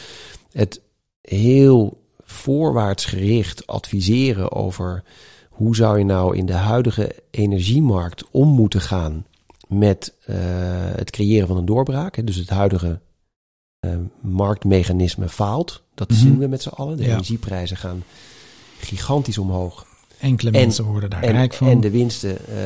het heel voorwaarts gericht adviseren over hoe zou je nou in de huidige energiemarkt om moeten gaan met uh, het creëren van een doorbraak. Dus het huidige uh, marktmechanisme faalt. Dat mm-hmm. zien we met z'n allen. De ja. energieprijzen gaan gigantisch omhoog. Enkele mensen worden daar rijk van. En de winsten uh,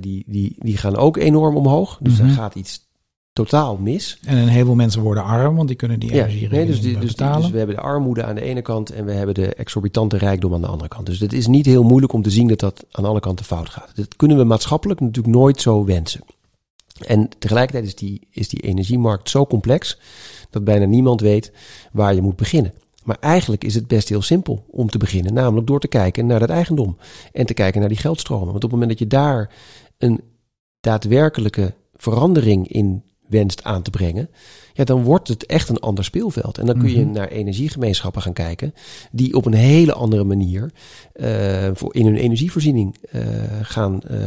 die, die, die gaan ook enorm omhoog. Dus er gaat iets totaal mis. En een heleboel mensen worden arm, want die kunnen die energie nee, dus, die, dus, betalen. dus we hebben de armoede aan de ene kant en we hebben de exorbitante rijkdom aan de andere kant. Dus het is niet heel moeilijk om te zien dat dat aan alle kanten fout gaat. Dat kunnen we maatschappelijk natuurlijk nooit zo wensen. En tegelijkertijd is die, is die energiemarkt zo complex dat bijna niemand weet waar je moet beginnen. Maar eigenlijk is het best heel simpel om te beginnen, namelijk door te kijken naar dat eigendom en te kijken naar die geldstromen. Want op het moment dat je daar een daadwerkelijke verandering in wenst aan te brengen, ja, dan wordt het echt een ander speelveld. En dan kun je mhm. naar energiegemeenschappen gaan kijken, die op een hele andere manier uh, voor in hun energievoorziening uh, gaan uh,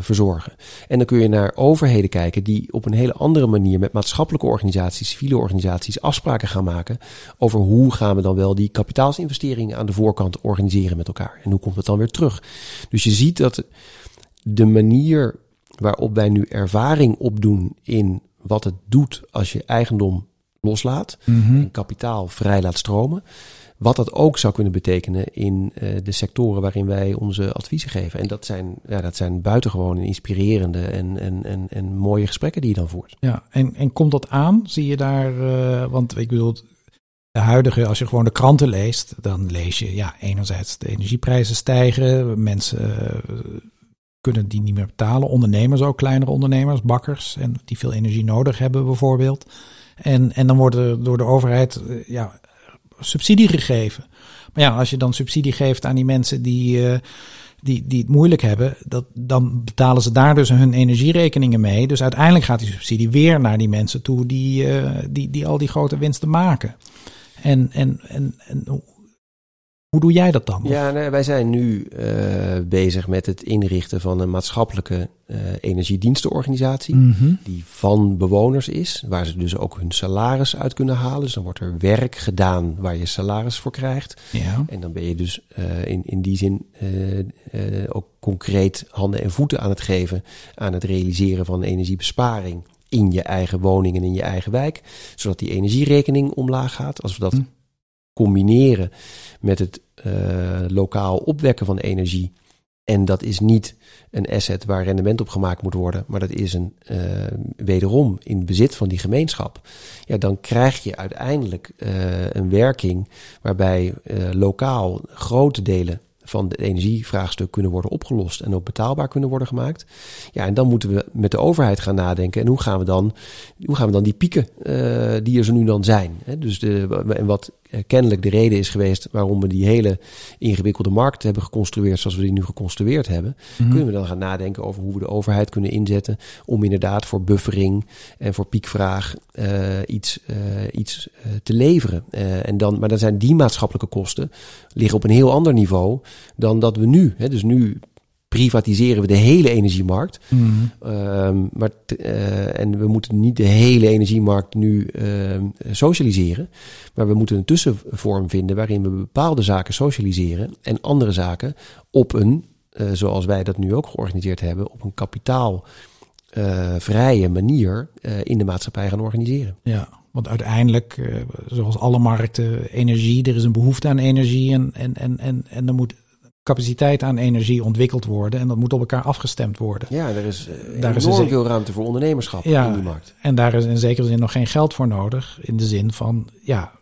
verzorgen. En dan kun je naar overheden kijken, die op een hele andere manier met maatschappelijke organisaties, civiele organisaties, afspraken gaan maken over hoe gaan we dan wel die kapitaalsinvesteringen aan de voorkant organiseren met elkaar. En hoe komt het dan weer terug? Dus je ziet dat de manier waarop wij nu ervaring opdoen in wat het doet als je eigendom loslaat mm en kapitaal vrij laat stromen. Wat dat ook zou kunnen betekenen in uh, de sectoren waarin wij onze adviezen geven. En dat zijn, ja, dat zijn buitengewoon inspirerende en, en, en, en mooie gesprekken die je dan voert. Ja, en, en komt dat aan? Zie je daar, uh, want ik bedoel, de huidige, als je gewoon de kranten leest, dan lees je, ja, enerzijds de energieprijzen stijgen, mensen uh, kunnen die niet meer betalen. Ondernemers ook, kleinere ondernemers, bakkers, en die veel energie nodig hebben bijvoorbeeld. En, en dan wordt er door de overheid eh, ja, subsidie gegeven. Maar ja, als je dan subsidie geeft aan die mensen die, uh, die, die het moeilijk hebben, dat, dan betalen ze daar dus hun energierekeningen mee. Dus uiteindelijk gaat die subsidie weer naar die mensen toe die, uh, die, die al die grote winsten maken. En, en, en, en hoe doe jij dat dan? Ja, nou, wij zijn nu uh, bezig met het inrichten van een maatschappelijke uh, energiedienstenorganisatie. Mm -hmm. Die van bewoners is, waar ze dus ook hun salaris uit kunnen halen. Dus dan wordt er werk gedaan waar je salaris voor krijgt. Ja. En dan ben je dus uh, in, in die zin ook concreet handen en voeten aan het geven aan het realiseren van energiebesparing in je eigen woning en in je eigen wijk. Zodat die energierekening omlaag gaat. Als we dat. Mm combineren met het uh, lokaal opwekken van energie. En dat is niet een asset waar rendement op gemaakt moet worden, maar dat is een uh, wederom in bezit van die gemeenschap. Ja, dan krijg je uiteindelijk uh, een werking waarbij lokaal grote delen van het energievraagstuk kunnen worden opgelost en ook betaalbaar kunnen worden gemaakt. Ja, en dan moeten we met de overheid gaan nadenken. En hoe gaan we dan, hoe gaan we dan die pieken die er zo nu dan zijn? Hè? Dus de, en wat eh, kennelijk de reden is geweest waarom we die hele ingewikkelde markt hebben geconstrueerd zoals we die nu geconstrueerd hebben, Mhm. kunnen we dan gaan nadenken over hoe we de overheid kunnen inzetten om inderdaad voor buffering en voor piekvraag uh, iets, uh, iets uh, te leveren. En dan, maar dan zijn die maatschappelijke kosten liggen op een heel ander niveau dan dat we nu. Hè, dus nu privatiseren we de hele energiemarkt. Mm. Um, maar uh, en we moeten niet de hele energiemarkt nu uh, socialiseren. Maar we moeten een tussenvorm vinden waarin we bepaalde zaken socialiseren en andere zaken op een, uh, zoals wij dat nu ook georganiseerd hebben, op een kapitaalvrije manier in de maatschappij gaan organiseren. Ja, want uiteindelijk, zoals alle markten, energie, er is een behoefte aan energie en, en, en, en, en er moet capaciteit aan energie ontwikkeld worden. En dat moet op elkaar afgestemd worden. Ja, er is uh, daar enorm is veel ruimte voor ondernemerschap ja, in die markt. En daar is in zekere zin nog geen geld voor nodig. In de zin van, ja,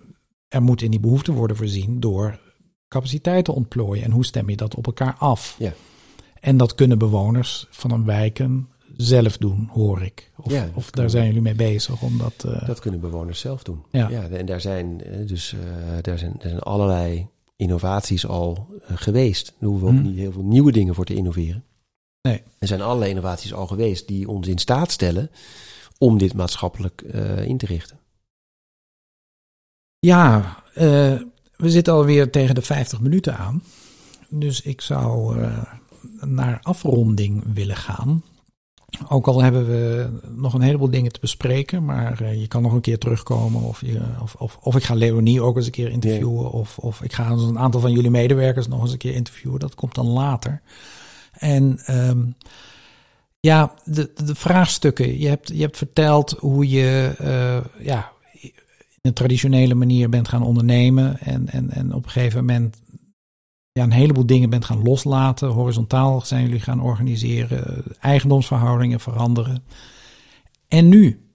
er moet in die behoefte worden voorzien door capaciteit te ontplooien. En hoe stem je dat op elkaar af? Ja. En dat kunnen bewoners van een wijken zelf doen, hoor ik. Of, ja, of daar zijn jullie mee bezig? Omdat, uh... Dat kunnen bewoners zelf doen. Ja. ja en daar zijn dus uh, daar zijn, er zijn allerlei innovaties al uh, geweest. Daar hoeven we ook Hmm. niet heel veel nieuwe dingen voor te innoveren. Nee. Er zijn allerlei innovaties al geweest die ons in staat stellen om dit maatschappelijk uh, in te richten. Ja, uh, we zitten alweer tegen de 50 minuten aan. Dus ik zou naar afronding willen gaan. Ook al hebben we nog een heleboel dingen te bespreken, maar uh, je kan nog een keer terugkomen. Of, je, of, of, of, ik ga Leonie ook eens een keer interviewen. Of, of ik ga een aantal van jullie medewerkers nog eens een keer interviewen. Dat komt dan later. En um, ja, de, de vraagstukken. Je hebt, je hebt verteld hoe je uh, ja, in een traditionele manier bent gaan ondernemen. En, en, en op een gegeven moment ja, een heleboel dingen bent gaan loslaten. Horizontaal zijn jullie gaan organiseren. Eigendomsverhoudingen veranderen. En nu?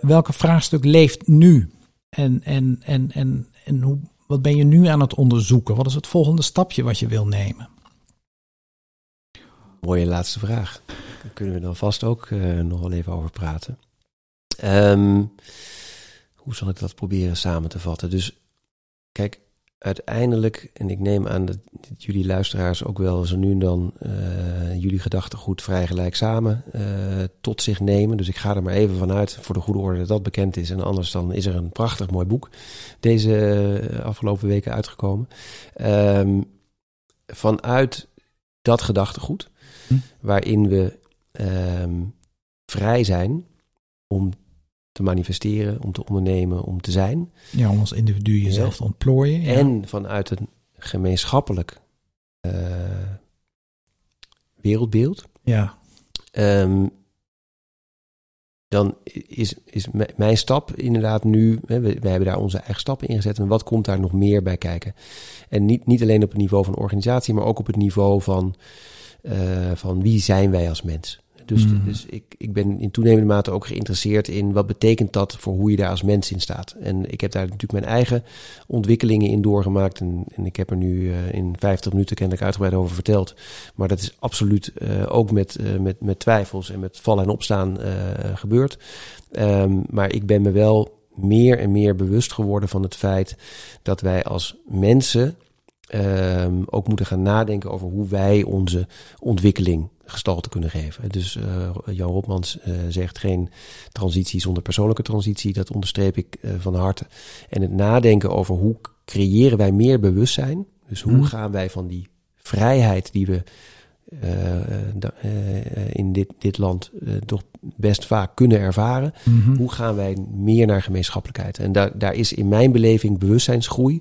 Welke vraagstuk leeft nu? En, en, en, en, en hoe, wat ben je nu aan het onderzoeken? Wat is het volgende stapje wat je wil nemen? Mooie laatste vraag. Daar kunnen we dan vast ook uh, nog wel even over praten. Um, hoe zal ik dat proberen samen te vatten? Dus kijk, uiteindelijk, en ik neem aan dat, jullie luisteraars ook wel zo nu en dan uh, jullie gedachtegoed vrij gelijk samen uh, tot zich nemen. Dus ik ga er maar even vanuit, voor de goede orde, dat dat bekend is. En anders dan is er een prachtig mooi boek deze afgelopen weken uitgekomen. Um, vanuit dat gedachtegoed, hm. waarin we um, vrij zijn om te manifesteren, om te ondernemen, om te zijn. Ja, om als individu jezelf te ontplooien. Ja. En vanuit een gemeenschappelijk uh, wereldbeeld. Ja. Um, dan is, is mijn stap inderdaad nu, hè, we, we, hebben daar onze eigen stappen in gezet en wat komt daar nog meer bij kijken? En niet, niet alleen op het niveau van organisatie, maar ook op het niveau van, uh, van wie zijn wij als mens? Dus, mm. dus ik, ik ben in toenemende mate ook geïnteresseerd in wat betekent dat voor hoe je daar als mens in staat. En ik heb daar natuurlijk mijn eigen ontwikkelingen in doorgemaakt. En, en ik heb er nu uh, in 50 minuten kennelijk uitgebreid over verteld. Maar dat is absoluut uh, ook met, uh, met, met twijfels en met vallen en opstaan gebeurd. Um, maar ik ben me wel meer en meer bewust geworden van het feit dat wij als mensen um, ook moeten gaan nadenken over hoe wij onze ontwikkeling gestalte kunnen geven. Dus uh, Jan Hopmans uh, zegt geen transitie zonder persoonlijke transitie. Dat onderstreep ik uh, van harte. En het nadenken over hoe creëren wij meer bewustzijn. Dus hoe mm. gaan wij van die vrijheid die we in dit, dit land toch best vaak kunnen ervaren. Mm -hmm. Hoe gaan wij meer naar gemeenschappelijkheid? En daar, daar is in mijn beleving bewustzijnsgroei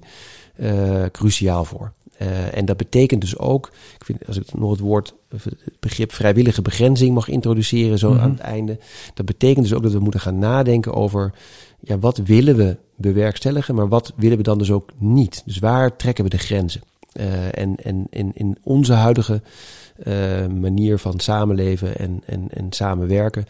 cruciaal voor. Uh, en dat betekent dus ook, ik vind, als ik nog het woord, het begrip vrijwillige begrenzing mag introduceren, zo mm -hmm. aan het einde. Dat betekent dus ook dat we moeten gaan nadenken over, ja, wat willen we bewerkstelligen, maar wat willen we dan dus ook niet? Dus waar trekken we de grenzen? Uh, en en in, in onze huidige uh, manier van samenleven en, en, en samenwerken,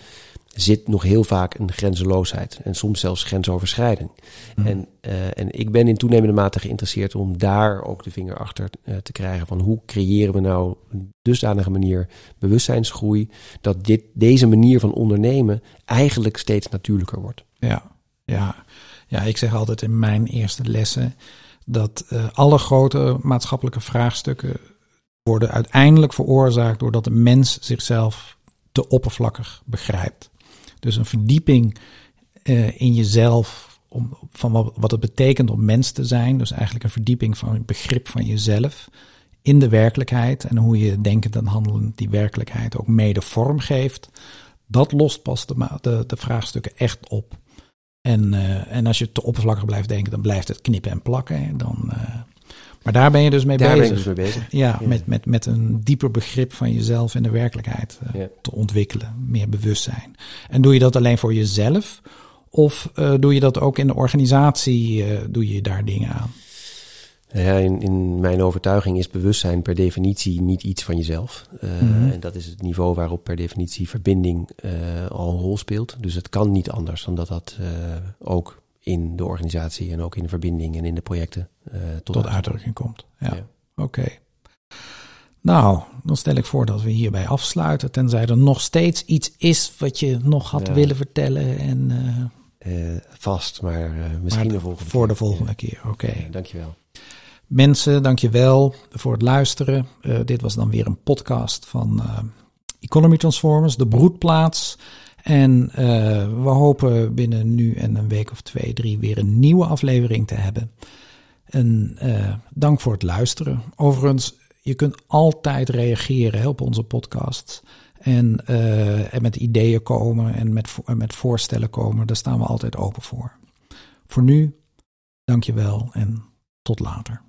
zit nog heel vaak een grenzeloosheid en soms zelfs grensoverschrijding. Mm. En, uh, en ik ben in toenemende mate geïnteresseerd om daar ook de vinger achter uh, te krijgen van hoe creëren we nou een dusdanige manier bewustzijnsgroei dat dit, deze manier van ondernemen eigenlijk steeds natuurlijker wordt. Ja, ja. ja ik zeg altijd in mijn eerste lessen dat uh, alle grote maatschappelijke vraagstukken worden uiteindelijk veroorzaakt doordat de mens zichzelf te oppervlakkig begrijpt. Dus een verdieping uh, in jezelf, om, van wat, wat het betekent om mens te zijn. Dus eigenlijk een verdieping van het begrip van jezelf in de werkelijkheid. En hoe je denkend en handelend die werkelijkheid ook mede vorm geeft. Dat lost pas de, de, de vraagstukken echt op. En, uh, en als je te oppervlakkig blijft denken, dan blijft het knippen en plakken. Dan, uh, maar daar ben je dus mee daar bezig. Ben ik dus mee bezig. Ja, ja, Met, met, met een dieper begrip van jezelf en de werkelijkheid uh, ja. te ontwikkelen. Meer bewustzijn. En doe je dat alleen voor jezelf? Of uh, doe je dat ook in de organisatie? Uh, doe je daar dingen aan? Ja, in, in, mijn overtuiging is bewustzijn per definitie niet iets van jezelf. Uh, mm -hmm. En dat is het niveau waarop per definitie verbinding uh, al een rol speelt. Dus het kan niet anders dan dat dat uh, ook in de organisatie en ook in de verbinding en in de projecten uh, tot, tot uitdrukking komt. Ja, ja. oké. Okay. Nou, dan stel ik voor dat we hierbij afsluiten, tenzij er nog steeds iets is wat je nog had ja. willen vertellen. En, uh, uh, vast, maar misschien maar de volgende voor keer. de volgende keer. Oké. Okay. dankjewel. Mensen, dankjewel voor het luisteren. dit was dan weer een podcast van Economy Transformers, de broedplaats. En we hopen binnen nu en een week of twee, drie weer een nieuwe aflevering te hebben. En dank voor het luisteren. Overigens, je kunt altijd reageren op onze podcast. En, en met ideeën komen en met, met voorstellen komen. Daar staan we altijd open voor. Voor nu, dank je wel en tot later.